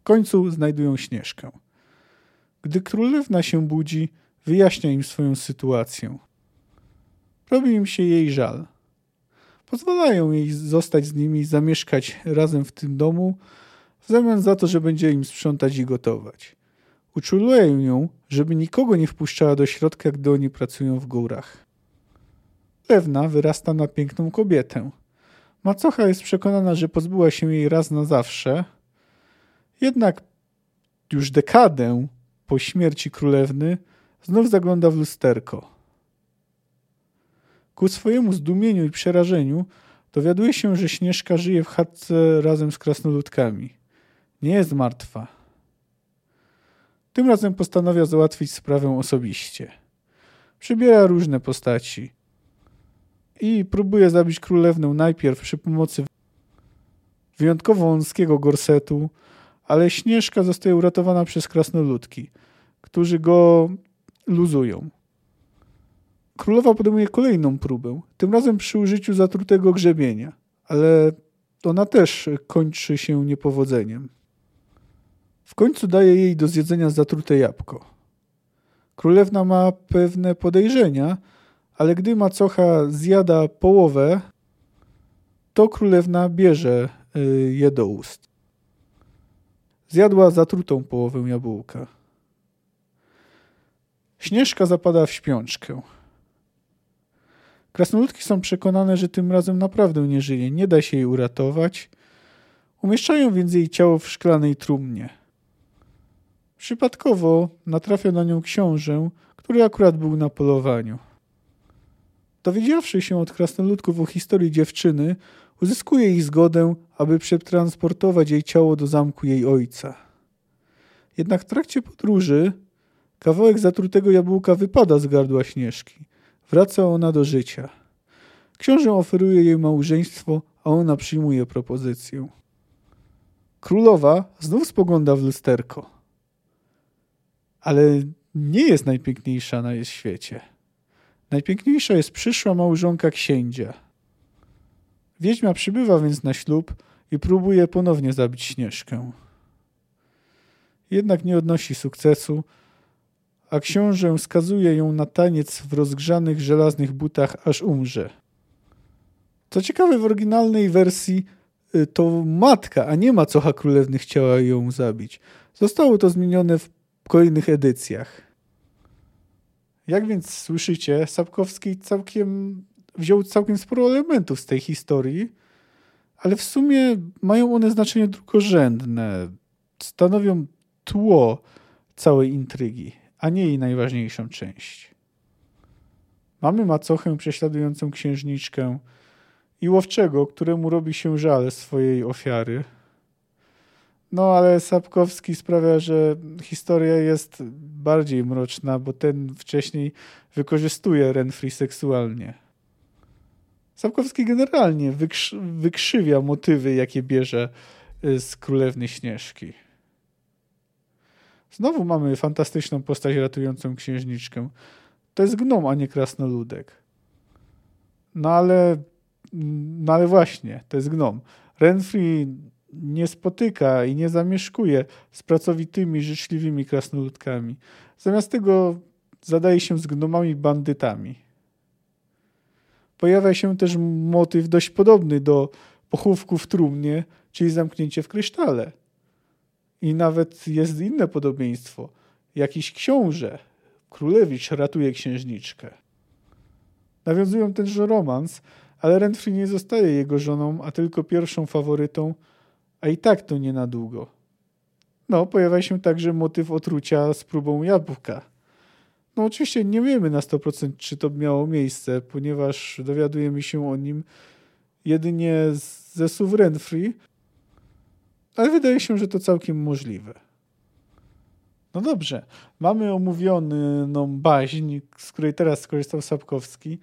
W końcu znajdują Śnieżkę. Gdy królewna się budzi, wyjaśnia im swoją sytuację. Robi im się jej żal. Pozwalają jej zostać z nimi, zamieszkać razem w tym domu, w zamian za to, że będzie im sprzątać i gotować. Uczulują ją, żeby nikogo nie wpuszczała do środka, gdy oni pracują w górach. Lewna wyrasta na piękną kobietę. Macocha jest przekonana, że pozbyła się jej raz na zawsze, jednak już dekadę po śmierci królewny znów zagląda w lusterko. Ku swojemu zdumieniu i przerażeniu dowiaduje się, że Śnieżka żyje w chatce razem z krasnoludkami. Nie jest martwa. Tym razem postanawia załatwić sprawę osobiście. Przybiera różne postaci i próbuje zabić królewnę najpierw przy pomocy wyjątkowo wąskiego gorsetu, ale Śnieżka zostaje uratowana przez krasnoludki, którzy go luzują. Królowa podejmuje kolejną próbę, tym razem przy użyciu zatrutego grzebienia, ale ona też kończy się niepowodzeniem. W końcu daje jej do zjedzenia zatrute jabłko. Królewna ma pewne podejrzenia, ale gdy macocha zjada połowę, to królewna bierze y, je do ust. Zjadła zatrutą połowę jabłka. Śnieżka zapada w śpiączkę. Krasnoludki są przekonane, że tym razem naprawdę nie żyje, nie da się jej uratować. Umieszczają więc jej ciało w szklanej trumnie. Przypadkowo natrafia na nią książę, który akurat był na polowaniu. Dowiedziawszy się od krasnoludków o historii dziewczyny, uzyskuje ich zgodę, aby przetransportować jej ciało do zamku jej ojca. Jednak w trakcie podróży kawałek zatrutego jabłka wypada z gardła Śnieżki. Wraca ona do życia. Książę oferuje jej małżeństwo, a ona przyjmuje propozycję. Królowa znów spogląda w lusterko. Ale nie jest najpiękniejsza na świecie. Najpiękniejsza jest przyszła małżonka księcia. Wiedźma przybywa więc na ślub i próbuje ponownie zabić Śnieżkę. Jednak nie odnosi sukcesu, a książę skazuje ją na taniec w rozgrzanych żelaznych butach, aż umrze. Co ciekawe, w oryginalnej wersji y, to matka, a nie macocha królewny chciała ją zabić. Zostało to zmienione w kolejnych edycjach. Jak więc słyszycie, Sapkowski całkiem wziął całkiem sporo elementów z tej historii, ale w sumie mają one znaczenie drugorzędne. Stanowią tło całej intrygi, a nie jej najważniejszą część. Mamy macochę prześladującą księżniczkę i łowczego, któremu robi się żal swojej ofiary. No ale Sapkowski sprawia, że historia jest bardziej mroczna, bo ten wcześniej wykorzystuje Renfri seksualnie. Sapkowski generalnie wykrzy wykrzywia motywy, jakie bierze y, z Królewny Śnieżki. Znowu mamy fantastyczną postać ratującą księżniczkę. To jest gnom, a nie krasnoludek. No ale, no ale właśnie, to jest gnom. Renfri nie spotyka i nie zamieszkuje z pracowitymi, życzliwymi krasnoludkami. Zamiast tego zadaje się z gnomami bandytami. Pojawia się też motyw dość podobny do pochówku w trumnie, czyli zamknięcie w krysztale. I nawet jest inne podobieństwo. Jakiś książę, królewicz ratuje księżniczkę. Nawiązują tenże romans, ale Renfri nie zostaje jego żoną, a tylko pierwszą faworytą, a i tak to nie na długo. No, pojawia się także motyw otrucia z próbą jabłka. No oczywiście nie wiemy na 100% czy to miało miejsce, ponieważ dowiadujemy się o nim jedynie ze słów Renfri, ale wydaje się, że to całkiem możliwe. No dobrze, mamy omówioną baźń, z której teraz skorzystał Sapkowski.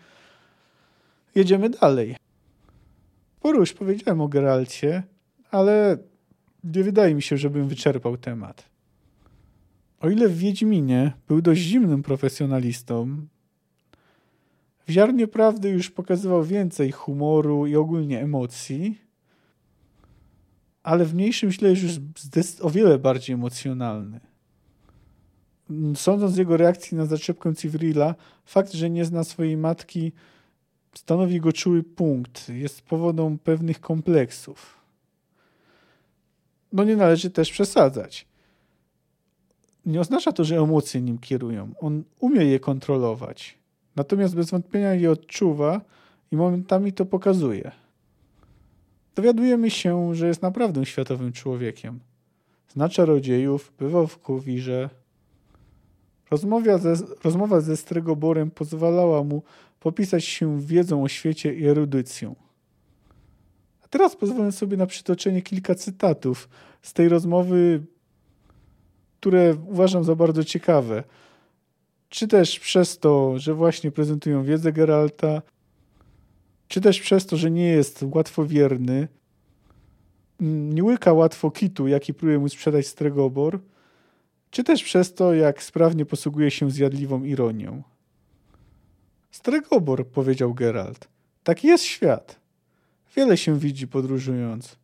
Jedziemy dalej. Już powiedziałem o Geralcie, ale nie wydaje mi się, żebym wyczerpał temat. O ile w Wiedźminie był dość zimnym profesjonalistą, w Ziarnie Prawdy już pokazywał więcej humoru i ogólnie emocji, ale w mniejszym źle już jest o wiele bardziej emocjonalny. Sądząc z jego reakcji na zaczepkę Civrila, fakt, że nie zna swojej matki, stanowi go czuły punkt, jest powodą pewnych kompleksów. No nie należy też przesadzać. Nie oznacza to, że emocje nim kierują. On umie je kontrolować. Natomiast bez wątpienia je odczuwa i momentami to pokazuje. Dowiadujemy się, że jest naprawdę światowym człowiekiem. Zna czarodziejów, bywał w Kowirze. Rozmowa ze, rozmowa ze Stregoborem pozwalała mu popisać się wiedzą o świecie i erudycją. A teraz pozwolę sobie na przytoczenie kilka cytatów z tej rozmowy, które uważam za bardzo ciekawe. Czy też przez to, że właśnie prezentują wiedzę Geralta, czy też przez to, że nie jest łatwowierny, nie łyka łatwo kitu, jaki próbuje mu sprzedać Stregobor, czy też przez to, jak sprawnie posługuje się zjadliwą ironią. Stregobor, powiedział Geralt, taki jest świat. Wiele się widzi podróżując.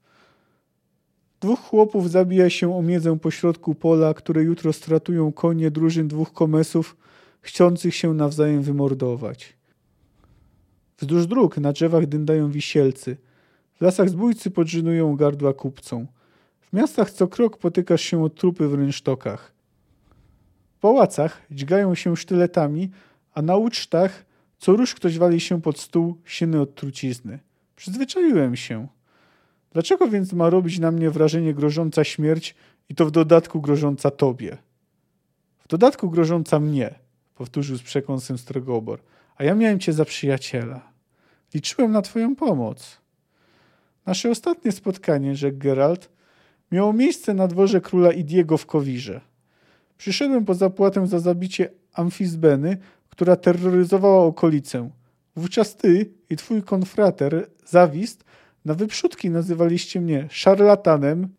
Dwóch chłopów zabija się o miedzę pośrodku pola, które jutro stratują konie drużyn dwóch komesów, chcących się nawzajem wymordować. Wzdłuż dróg na drzewach dyndają wisielcy. W lasach zbójcy podrzynują gardła kupcom. W miastach co krok potykasz się o trupy w rynsztokach. W pałacach dźgają się sztyletami, a na ucztach co rusz ktoś wali się pod stół, sieny od trucizny. Przyzwyczaiłem się. Dlaczego więc ma robić na mnie wrażenie grożąca śmierć i to w dodatku grożąca tobie? W dodatku grożąca mnie, powtórzył z przekąsem Strogobor, a ja miałem cię za przyjaciela. Liczyłem na twoją pomoc. Nasze ostatnie spotkanie, rzekł Geralt, miało miejsce na dworze króla Idiego w Kowirze. Przyszedłem po zapłatę za zabicie Amfizbeny, która terroryzowała okolicę. Wówczas ty i twój konfrater, Zawist, na wyprzódki nazywaliście mnie szarlatanem,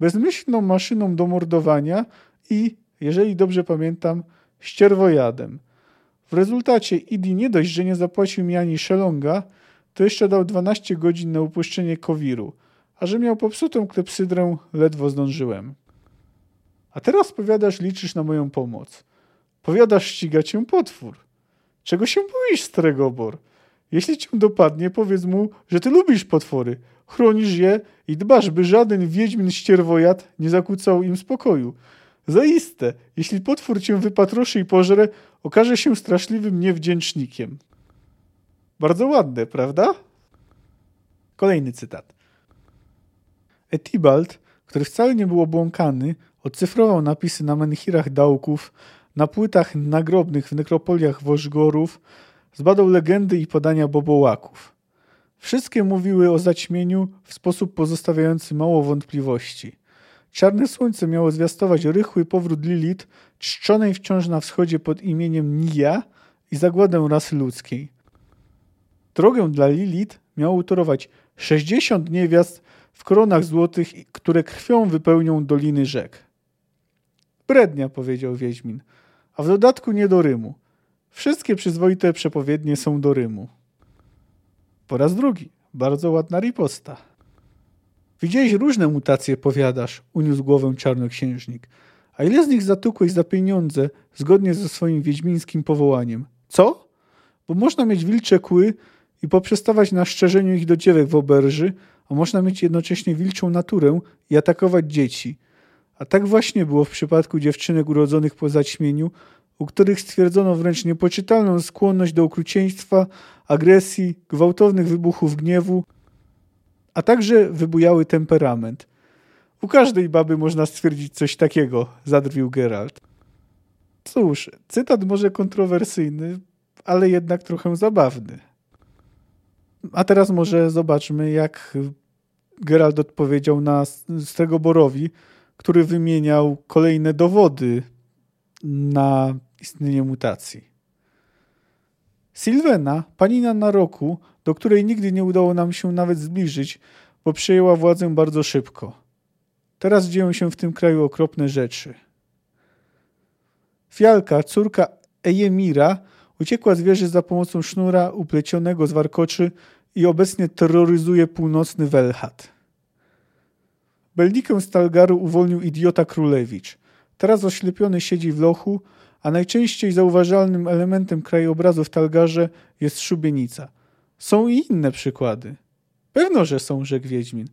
bezmyślną maszyną do mordowania i, jeżeli dobrze pamiętam, ścierwojadem. W rezultacie Idi nie dość, że nie zapłacił mi ani szelonga, to jeszcze dał 12 godzin na upuszczenie kowiru, a że miał popsutą klepsydrę, ledwo zdążyłem. A teraz powiadasz, liczysz na moją pomoc. Powiadasz, ściga cię potwór. Czego się boisz, Stregobor? Jeśli cię dopadnie, powiedz mu, że ty lubisz potwory, chronisz je i dbasz, by żaden wiedźmin ścierwojad nie zakłócał im spokoju. Zaiste, jeśli potwór cię wypatroszy i pożre, okaże się straszliwym niewdzięcznikiem. Bardzo ładne, prawda? Kolejny cytat. Etibald, który wcale nie był obłąkany, odcyfrował napisy na menhirach dałków, na płytach nagrobnych w nekropoliach Wożgorów, zbadał legendy i podania bobołaków. Wszystkie mówiły o zaćmieniu w sposób pozostawiający mało wątpliwości. Czarne słońce miało zwiastować rychły powrót Lilith, czczonej wciąż na wschodzie pod imieniem Nia i zagładę rasy ludzkiej. Drogę dla Lilith miało utorować 60 niewiast w koronach złotych, które krwią wypełnią doliny rzek. Brednia, powiedział Wiedźmin, a w dodatku nie do Rymu. Wszystkie przyzwoite przepowiednie są do Rymu. Po raz drugi. Bardzo ładna riposta. Widziałeś różne mutacje, powiadasz, uniósł głowę czarnoksiężnik. A ile z nich zatukłeś za pieniądze, zgodnie ze swoim wiedźmińskim powołaniem? Co? Bo można mieć wilcze kły i poprzestawać na szczerzeniu ich do dziewek w oberży, a można mieć jednocześnie wilczą naturę i atakować dzieci. A tak właśnie było w przypadku dziewczynek urodzonych po zaćmieniu, u których stwierdzono wręcz niepoczytalną skłonność do okrucieństwa, agresji, gwałtownych wybuchów gniewu, a także wybujały temperament. U każdej baby można stwierdzić coś takiego, zadrwił Geralt. Cóż, cytat może kontrowersyjny, ale jednak trochę zabawny. A teraz może zobaczmy, jak Geralt odpowiedział na Stregoborowi, który wymieniał kolejne dowody na istnienie mutacji. Sylwena, panina na roku, do której nigdy nie udało nam się nawet zbliżyć, bo przejęła władzę bardzo szybko. Teraz dzieją się w tym kraju okropne rzeczy. Fialka, córka Ejemira, uciekła z wieży za pomocą sznura uplecionego z warkoczy i obecnie terroryzuje północny Welhat. Belnikę Stalgaru uwolnił idiota Królewicz. Teraz oślepiony siedzi w lochu, a najczęściej zauważalnym elementem krajobrazu w Talgarze jest szubienica. Są i inne przykłady. Pewno, że są, rzekł Wiedźmin.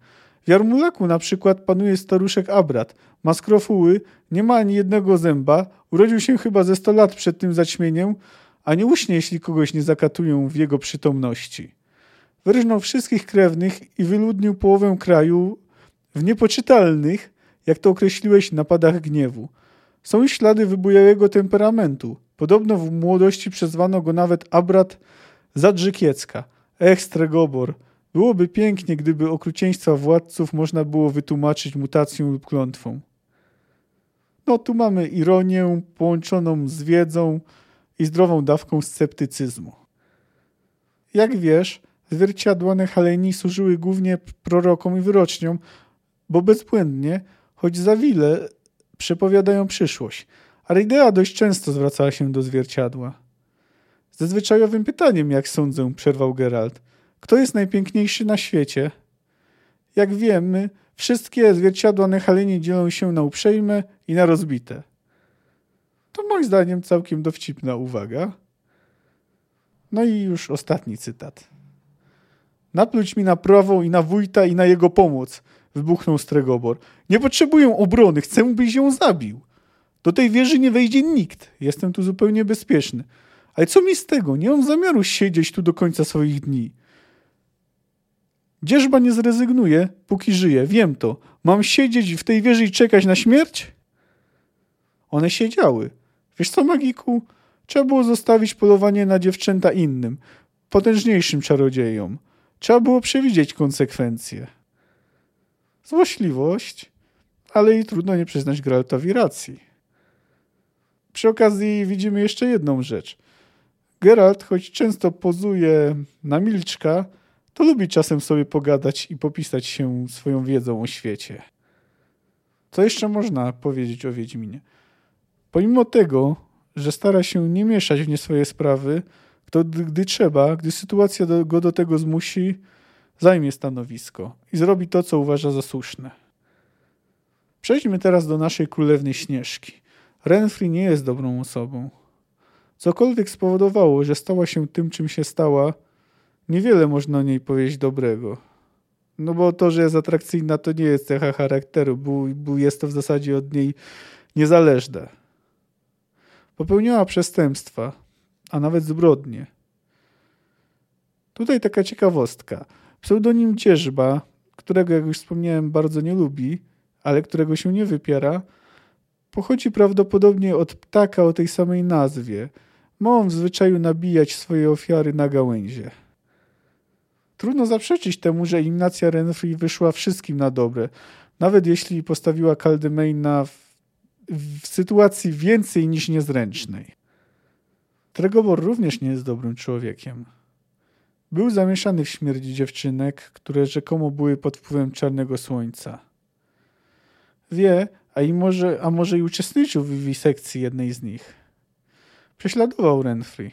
W Jarmulaku na przykład panuje staruszek Abrat. Ma skrofuły, nie ma ani jednego zęba, urodził się chyba ze sto lat przed tym zaćmieniem, a nie uśnie, jeśli kogoś nie zakatują w jego przytomności. Wyrżnął wszystkich krewnych i wyludnił połowę kraju w niepoczytalnych, jak to określiłeś, napadach gniewu. Są i ślady wybujałego temperamentu. Podobno w młodości przezwano go nawet Abrat Zadrzykiecka. Ech, Stregobor, byłoby pięknie, gdyby okrucieństwa władców można było wytłumaczyć mutacją lub klątwą. No tu mamy ironię połączoną z wiedzą i zdrową dawką sceptycyzmu. Jak wiesz, zwierciadła Nehaleni służyły głównie prorokom i wyroczniom, bo bezbłędnie, choć za wiele, przepowiadają przyszłość. Ale idea dość często zwracała się do zwierciadła. Ze zwyczajowym pytaniem, jak sądzę, przerwał Geralt. Kto jest najpiękniejszy na świecie? Jak wiemy, wszystkie zwierciadła Nehaleni dzielą się na uprzejme i na rozbite. To moim zdaniem całkiem dowcipna uwaga. No i już ostatni cytat. Napluć mi na prawą i na wójta i na jego pomoc, wybuchnął Stregobor. Nie potrzebuję obrony, chcę, byś ją zabił. Do tej wieży nie wejdzie nikt. Jestem tu zupełnie bezpieczny. Ale co mi z tego? Nie mam zamiaru siedzieć tu do końca swoich dni. Dzierżba nie zrezygnuje, póki żyje, wiem to. Mam siedzieć w tej wieży i czekać na śmierć? One siedziały. Wiesz co, magiku? Trzeba było zostawić polowanie na dziewczęta innym, potężniejszym czarodziejom. Trzeba było przewidzieć konsekwencje. Złośliwość, ale i trudno nie przyznać Geraltowi racji. Przy okazji widzimy jeszcze jedną rzecz. Geralt, choć często pozuje na milczka, to lubi czasem sobie pogadać i popisać się swoją wiedzą o świecie. Co jeszcze można powiedzieć o Wiedźminie? Pomimo tego, że stara się nie mieszać w nie swoje sprawy, to gdy trzeba, gdy sytuacja go do tego zmusi, zajmie stanowisko i zrobi to, co uważa za słuszne. Przejdźmy teraz do naszej królewnej Śnieżki. Renfri nie jest dobrą osobą. Cokolwiek spowodowało, że stała się tym, czym się stała, niewiele można o niej powiedzieć dobrego. No bo to, że jest atrakcyjna, to nie jest cecha charakteru, bo, bo jest to w zasadzie od niej niezależne. Popełniała przestępstwa, a nawet zbrodnie. Tutaj taka ciekawostka. Pseudonim Cierzba, którego, jak już wspomniałem, bardzo nie lubi, ale którego się nie wypiera, pochodzi prawdopodobnie od ptaka o tej samej nazwie. Ma on w zwyczaju nabijać swoje ofiary na gałęzie. Trudno zaprzeczyć temu, że eliminacja Renfrey wyszła wszystkim na dobre. Nawet jeśli postawiła Caldemaina w, w sytuacji więcej niż niezręcznej. Tregobor również nie jest dobrym człowiekiem. Był zamieszany w śmierć dziewczynek, które rzekomo były pod wpływem czarnego słońca. Wie, a, i może, a może i uczestniczył w wiwisekcji jednej z nich. Prześladował Renfrey.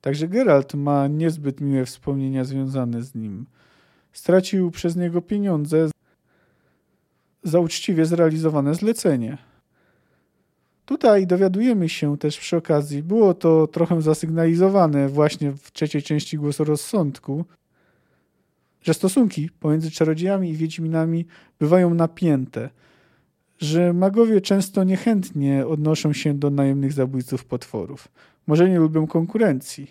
Także Geralt ma niezbyt miłe wspomnienia związane z nim. Stracił przez niego pieniądze za uczciwie zrealizowane zlecenie. Tutaj dowiadujemy się też przy okazji, było to trochę zasygnalizowane właśnie w trzeciej części głosu rozsądku, że stosunki pomiędzy czarodziejami i wiedźminami bywają napięte, że magowie często niechętnie odnoszą się do najemnych zabójców potworów. Może nie lubią konkurencji.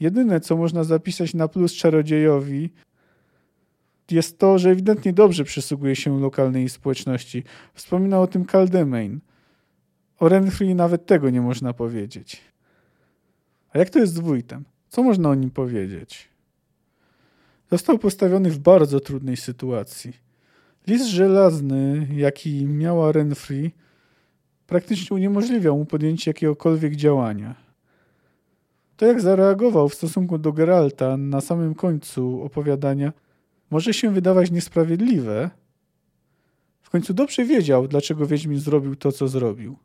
Jedyne, co można zapisać na plus czarodziejowi, jest to, że ewidentnie dobrze przysługuje się lokalnej społeczności. Wspominał o tym Caldemain. O Renfrey nawet tego nie można powiedzieć. A jak to jest z wójtem? Co można o nim powiedzieć? Został postawiony w bardzo trudnej sytuacji. List żelazny, jaki miała Renfrey, praktycznie uniemożliwiał mu podjęcie jakiegokolwiek działania. To, jak zareagował w stosunku do Geralta na samym końcu opowiadania, może się wydawać niesprawiedliwe. W końcu dobrze wiedział, dlaczego Wiedźmin zrobił to, co zrobił.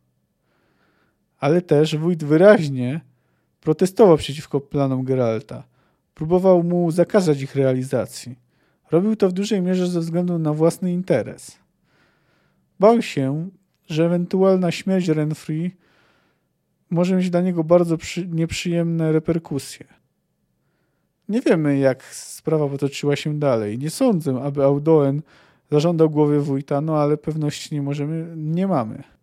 Ale też wójt wyraźnie protestował przeciwko planom Geralta. Próbował mu zakazać ich realizacji. Robił to w dużej mierze ze względu na własny interes. Bał się, że ewentualna śmierć Renfrey może mieć dla niego bardzo przy, nieprzyjemne reperkusje. Nie wiemy, jak sprawa potoczyła się dalej. Nie sądzę, aby Audoen zażądał głowy wójta, no ale pewności nie możemy, nie mamy.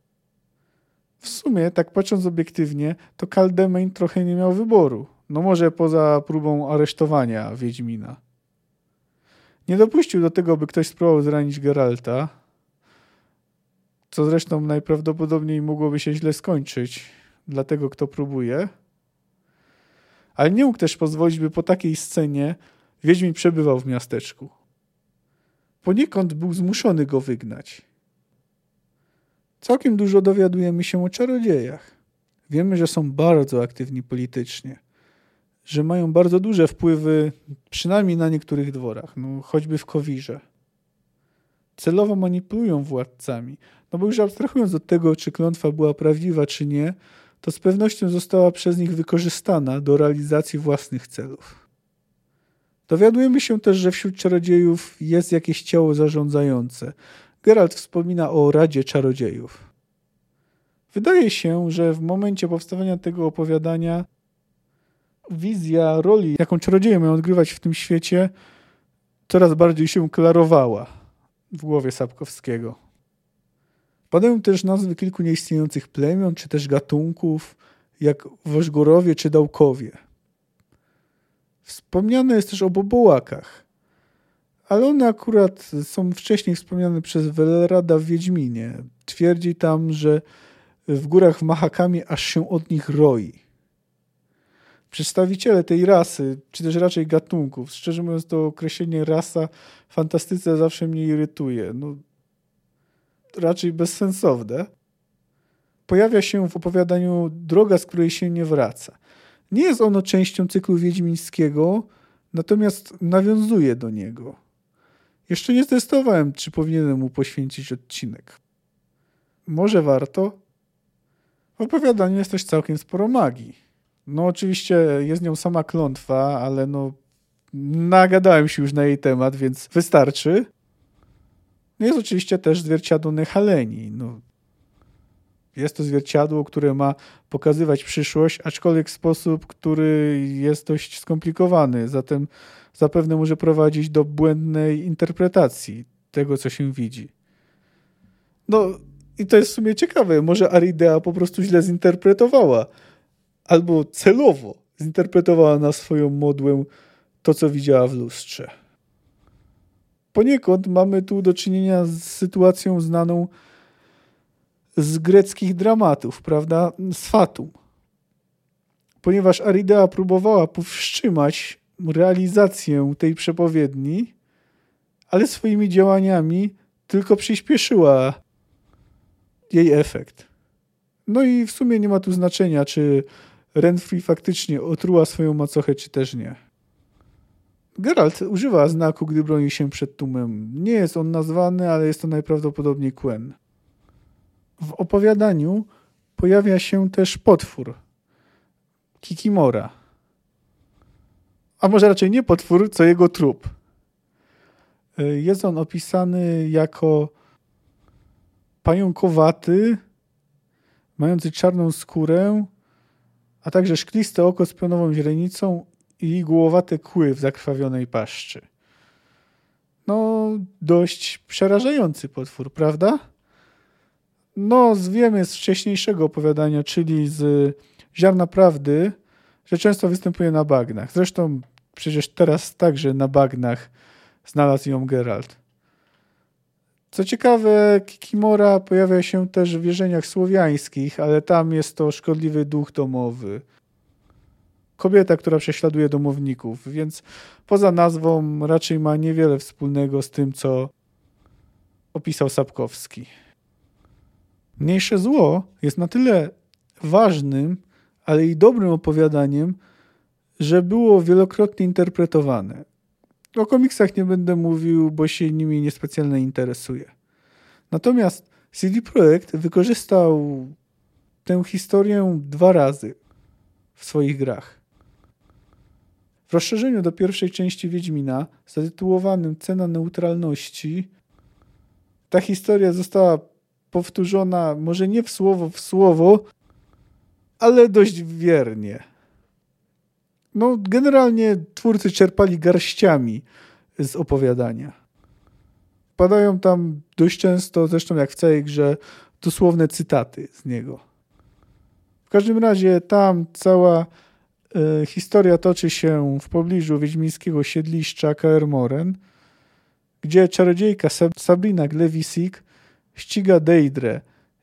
W sumie, tak patrząc obiektywnie, to Caldemain trochę nie miał wyboru. No może poza próbą aresztowania Wiedźmina. Nie dopuścił do tego, by ktoś spróbował zranić Geralta, co zresztą najprawdopodobniej mogłoby się źle skończyć dla tego, kto próbuje. Ale nie mógł też pozwolić, by po takiej scenie Wiedźmin przebywał w miasteczku. Poniekąd był zmuszony go wygnać. Całkiem dużo dowiadujemy się o czarodziejach. Wiemy, że są bardzo aktywni politycznie, że mają bardzo duże wpływy, przynajmniej na niektórych dworach, no, choćby w Kowirze. Celowo manipulują władcami, no bo już abstrahując od tego, czy klątwa była prawdziwa, czy nie, to z pewnością została przez nich wykorzystana do realizacji własnych celów. Dowiadujemy się też, że wśród czarodziejów jest jakieś ciało zarządzające. Geralt wspomina o Radzie Czarodziejów. Wydaje się, że w momencie powstawania tego opowiadania wizja roli, jaką czarodzieje mają odgrywać w tym świecie, coraz bardziej się klarowała w głowie Sapkowskiego. Padają też nazwy kilku nieistniejących plemion, czy też gatunków, jak Wożgorowie czy Dałkowie. Wspomniane jest też o bobołakach, ale one akurat są wcześniej wspomniane przez Welrada w Wiedźminie. Twierdzi tam, że w górach w Mahakami aż się od nich roi. Przedstawiciele tej rasy, czy też raczej gatunków, szczerze mówiąc to określenie rasa fantastyce zawsze mnie irytuje. No, raczej bezsensowne. Pojawia się w opowiadaniu droga, z której się nie wraca. Nie jest ono częścią cyklu wiedźmińskiego, natomiast nawiązuje do niego. Jeszcze nie zdecydowałem, czy powinienem mu poświęcić odcinek. Może warto? W opowiadaniu jest też całkiem sporo magii. No oczywiście jest nią sama klątwa, ale no nagadałem się już na jej temat, więc wystarczy. No jest oczywiście też zwierciadło Nehaleni. No, jest to zwierciadło, które ma pokazywać przyszłość, aczkolwiek w sposób, który jest dość skomplikowany. Zatem zapewne może prowadzić do błędnej interpretacji tego, co się widzi. No i to jest w sumie ciekawe. Może Aridea po prostu źle zinterpretowała. Albo celowo zinterpretowała na swoją modłę to, co widziała w lustrze poniekąd mamy tu do czynienia z sytuacją znaną z greckich dramatów, prawda? Z Fatum. ponieważ Aridea próbowała powstrzymać realizację tej przepowiedni, ale swoimi działaniami tylko przyspieszyła jej efekt. No i w sumie nie ma tu znaczenia, czy Renfrey faktycznie otruła swoją macochę, czy też nie. Geralt używa znaku, gdy broni się przed tłumem. Nie jest on nazwany, ale jest to najprawdopodobniej Quen. W opowiadaniu pojawia się też potwór. Kikimora. A może raczej nie potwór, co jego trup. Jest on opisany jako pająkowaty, mający czarną skórę, a także szkliste oko z pionową źrenicą i igłowate kły w zakrwawionej paszczy. No, dość przerażający potwór, prawda? No, wiemy z wcześniejszego opowiadania, czyli z Ziarna Prawdy, że często występuje na bagnach. Zresztą przecież teraz także na bagnach znalazł ją Geralt. Co ciekawe, Kikimora pojawia się też w wierzeniach słowiańskich, ale tam jest to szkodliwy duch domowy. Kobieta, która prześladuje domowników, więc poza nazwą raczej ma niewiele wspólnego z tym, co opisał Sapkowski. Mniejsze zło jest na tyle ważnym, ale i dobrym opowiadaniem, że było wielokrotnie interpretowane. O komiksach nie będę mówił, bo się nimi niespecjalnie interesuję. Natomiast CD Projekt wykorzystał tę historię dwa razy w swoich grach. W rozszerzeniu do pierwszej części Wiedźmina, zatytułowanym Cena Neutralności, ta historia została powtórzona może nie w słowo w słowo, ale dość wiernie. No, generalnie twórcy czerpali garściami z opowiadania. Padają tam dość często, zresztą jak w całej grze, dosłowne cytaty z niego. W każdym razie tam cała y, historia toczy się w pobliżu wiedźmińskiego siedliszcza Kaermoren, gdzie czarodziejka Sabrina Glewisik ściga Deidre,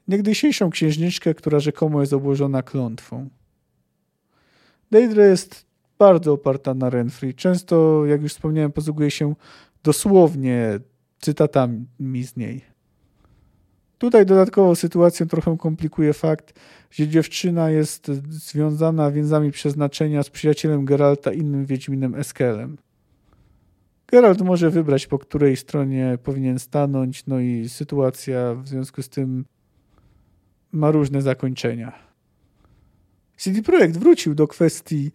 niegdysiejszą księżniczkę, która rzekomo jest obłożona klątwą. Deidre jest bardzo oparta na Renfrey. Często, jak już wspomniałem, posługuje się dosłownie cytatami z niej. Tutaj dodatkowo sytuację trochę komplikuje fakt, że dziewczyna jest związana więzami przeznaczenia z przyjacielem Geralta, innym Wiedźminem Eskelem. Geralt może wybrać, po której stronie powinien stanąć, no i sytuacja w związku z tym ma różne zakończenia. CD Projekt wrócił do kwestii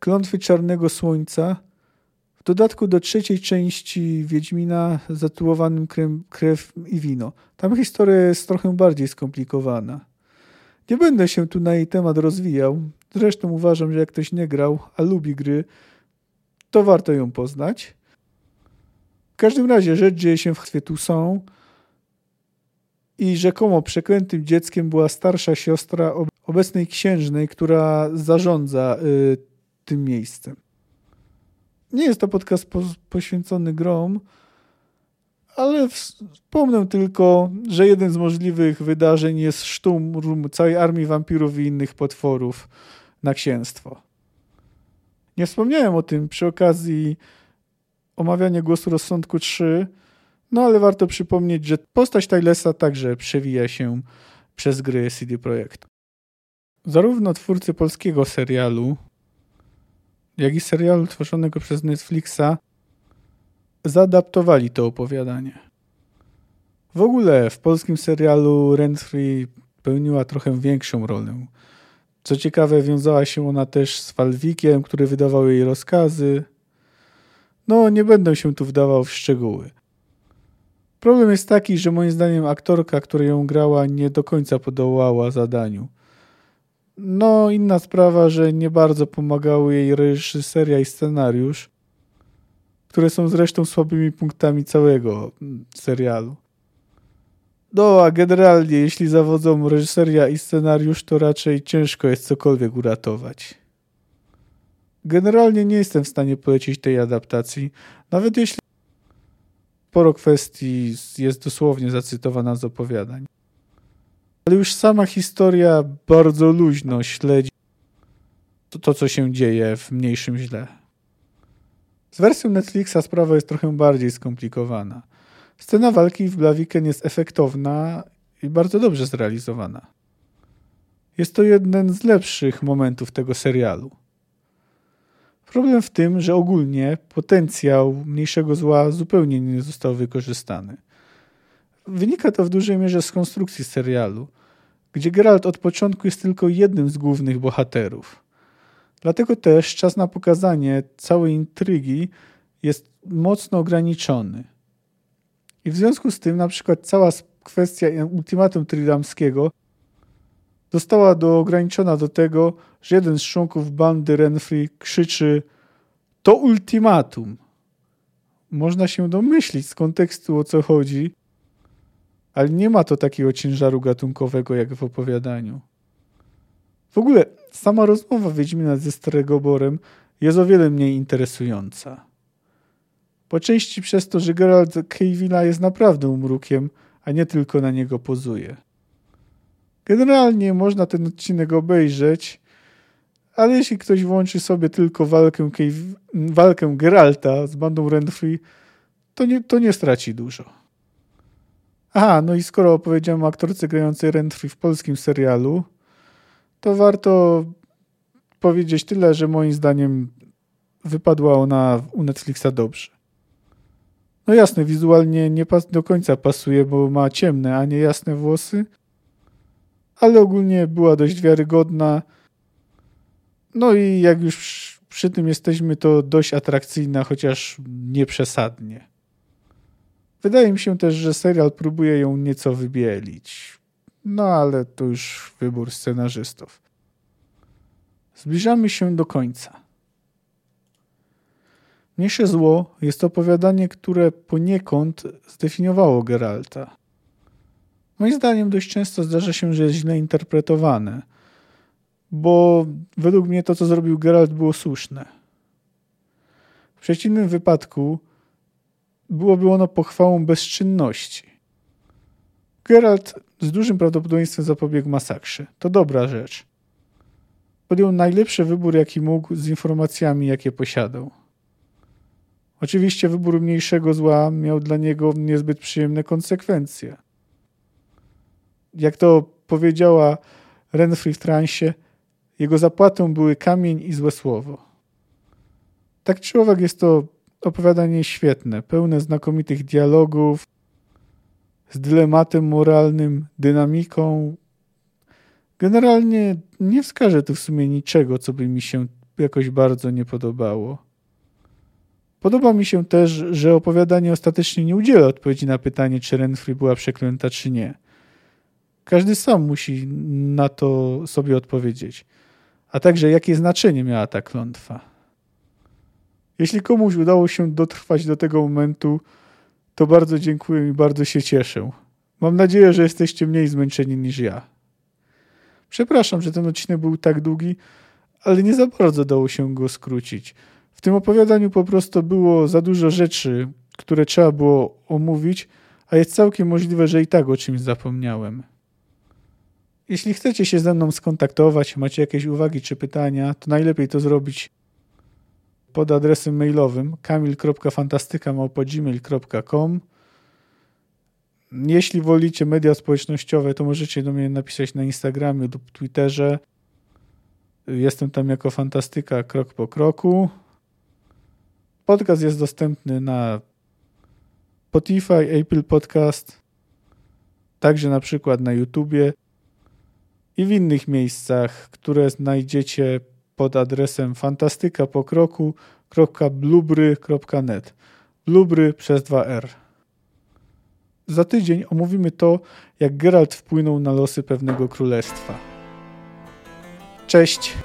klątwy Czarnego Słońca, w dodatku do trzeciej części Wiedźmina zatytułowanym Krew i Wino. Tam historia jest trochę bardziej skomplikowana. Nie będę się tu na jej temat rozwijał. Zresztą uważam, że jak ktoś nie grał, a lubi gry, to warto ją poznać. W każdym razie rzecz dzieje się w tu są i rzekomo przeklętym dzieckiem była starsza siostra obecnej księżnej, która zarządza y, tym miejscem. Nie jest to podcast po, poświęcony grom, ale wspomnę tylko, że jeden z możliwych wydarzeń jest szturm całej armii wampirów i innych potworów na księstwo. Nie wspomniałem o tym przy okazji omawiania głosu rozsądku 3, no ale warto przypomnieć, że postać Tylesa także przewija się przez gry CD Projektu. Zarówno twórcy polskiego serialu, jak i serialu tworzonego przez Netflixa zaadaptowali to opowiadanie. W ogóle w polskim serialu Renfrey pełniła trochę większą rolę. Co ciekawe, wiązała się ona też z Falwikiem, który wydawał jej rozkazy. No, nie będę się tu wdawał w szczegóły. Problem jest taki, że moim zdaniem aktorka, która ją grała, nie do końca podołała zadaniu. No, inna sprawa, że nie bardzo pomagały jej reżyseria i scenariusz, które są zresztą słabymi punktami całego serialu. No, a generalnie, jeśli zawodzą reżyseria i scenariusz, to raczej ciężko jest cokolwiek uratować. Generalnie nie jestem w stanie polecić tej adaptacji, nawet jeśli sporo kwestii jest dosłownie zacytowana z opowiadań ale już sama historia bardzo luźno śledzi to, to co się dzieje w mniejszym źle. Z wersją Netflixa sprawa jest trochę bardziej skomplikowana. Scena walki w Blaviken jest efektowna i bardzo dobrze zrealizowana. Jest to jeden z lepszych momentów tego serialu. Problem w tym, że ogólnie potencjał mniejszego zła zupełnie nie został wykorzystany. Wynika to w dużej mierze z konstrukcji serialu, gdzie Geralt od początku jest tylko jednym z głównych bohaterów. Dlatego też czas na pokazanie całej intrygi jest mocno ograniczony. I w związku z tym na przykład cała kwestia ultimatum tridamskiego została do, ograniczona do tego, że jeden z członków bandy Renfrey krzyczy to ultimatum. Można się domyślić z kontekstu o co chodzi, ale nie ma to takiego ciężaru gatunkowego jak w opowiadaniu. W ogóle sama rozmowa Wiedźmina ze Stregoborem jest o wiele mniej interesująca. Po części przez to, że Geralt Cavilla jest naprawdę umrukiem, a nie tylko na niego pozuje. Generalnie można ten odcinek obejrzeć, ale jeśli ktoś włączy sobie tylko walkę, walkę Geralta z bandą Renfrey, to nie, to nie straci dużo. Aha, no i skoro opowiedziałem o aktorce grającej Renfrey w polskim serialu, to warto powiedzieć tyle, że moim zdaniem wypadła ona u Netflixa dobrze. No jasne, wizualnie nie do końca pasuje, bo ma ciemne, a nie jasne włosy, ale ogólnie była dość wiarygodna. No i jak już przy tym jesteśmy, to dość atrakcyjna, chociaż nie przesadnie. Wydaje mi się też, że serial próbuje ją nieco wybielić. No ale to już wybór scenarzystów. Zbliżamy się do końca. Mniejsze zło jest opowiadanie, które poniekąd zdefiniowało Geralta. Moim zdaniem dość często zdarza się, że jest źle interpretowane, bo według mnie to, co zrobił Geralt, było słuszne. W przeciwnym wypadku byłoby ono pochwałą bezczynności. Geralt z dużym prawdopodobieństwem zapobiegł masakrze. To dobra rzecz. Podjął najlepszy wybór, jaki mógł z informacjami, jakie posiadał. Oczywiście wybór mniejszego zła miał dla niego niezbyt przyjemne konsekwencje. Jak to powiedziała Renfrey w transie, jego zapłatą były kamień i złe słowo. Tak czy owak jest to opowiadanie świetne, pełne znakomitych dialogów, z dylematem moralnym, dynamiką. Generalnie nie wskażę tu w sumie niczego, co by mi się jakoś bardzo nie podobało. Podoba mi się też, że opowiadanie ostatecznie nie udziela odpowiedzi na pytanie, czy Renfrey była przeklęta, czy nie. Każdy sam musi na to sobie odpowiedzieć. A także, jakie znaczenie miała ta klątwa. Jeśli komuś udało się dotrwać do tego momentu, to bardzo dziękuję i bardzo się cieszę. Mam nadzieję, że jesteście mniej zmęczeni niż ja. Przepraszam, że ten odcinek był tak długi, ale nie za bardzo dało się go skrócić. W tym opowiadaniu po prostu było za dużo rzeczy, które trzeba było omówić, a jest całkiem możliwe, że i tak o czymś zapomniałem. Jeśli chcecie się ze mną skontaktować, macie jakieś uwagi czy pytania, to najlepiej to zrobić pod adresem mailowym kamil.fantastyka.gmail.com Jeśli wolicie media społecznościowe, to możecie do mnie napisać na Instagramie lub Twitterze. Jestem tam jako fantastyka krok po kroku. Podcast jest dostępny na Spotify, Apple Podcast, także na przykład na YouTubie i w innych miejscach, które znajdziecie pod adresem fantastykapokroku.blubry.net. Blubry przez 2R. Za tydzień omówimy to, jak Geralt wpłynął na losy pewnego królestwa. Cześć!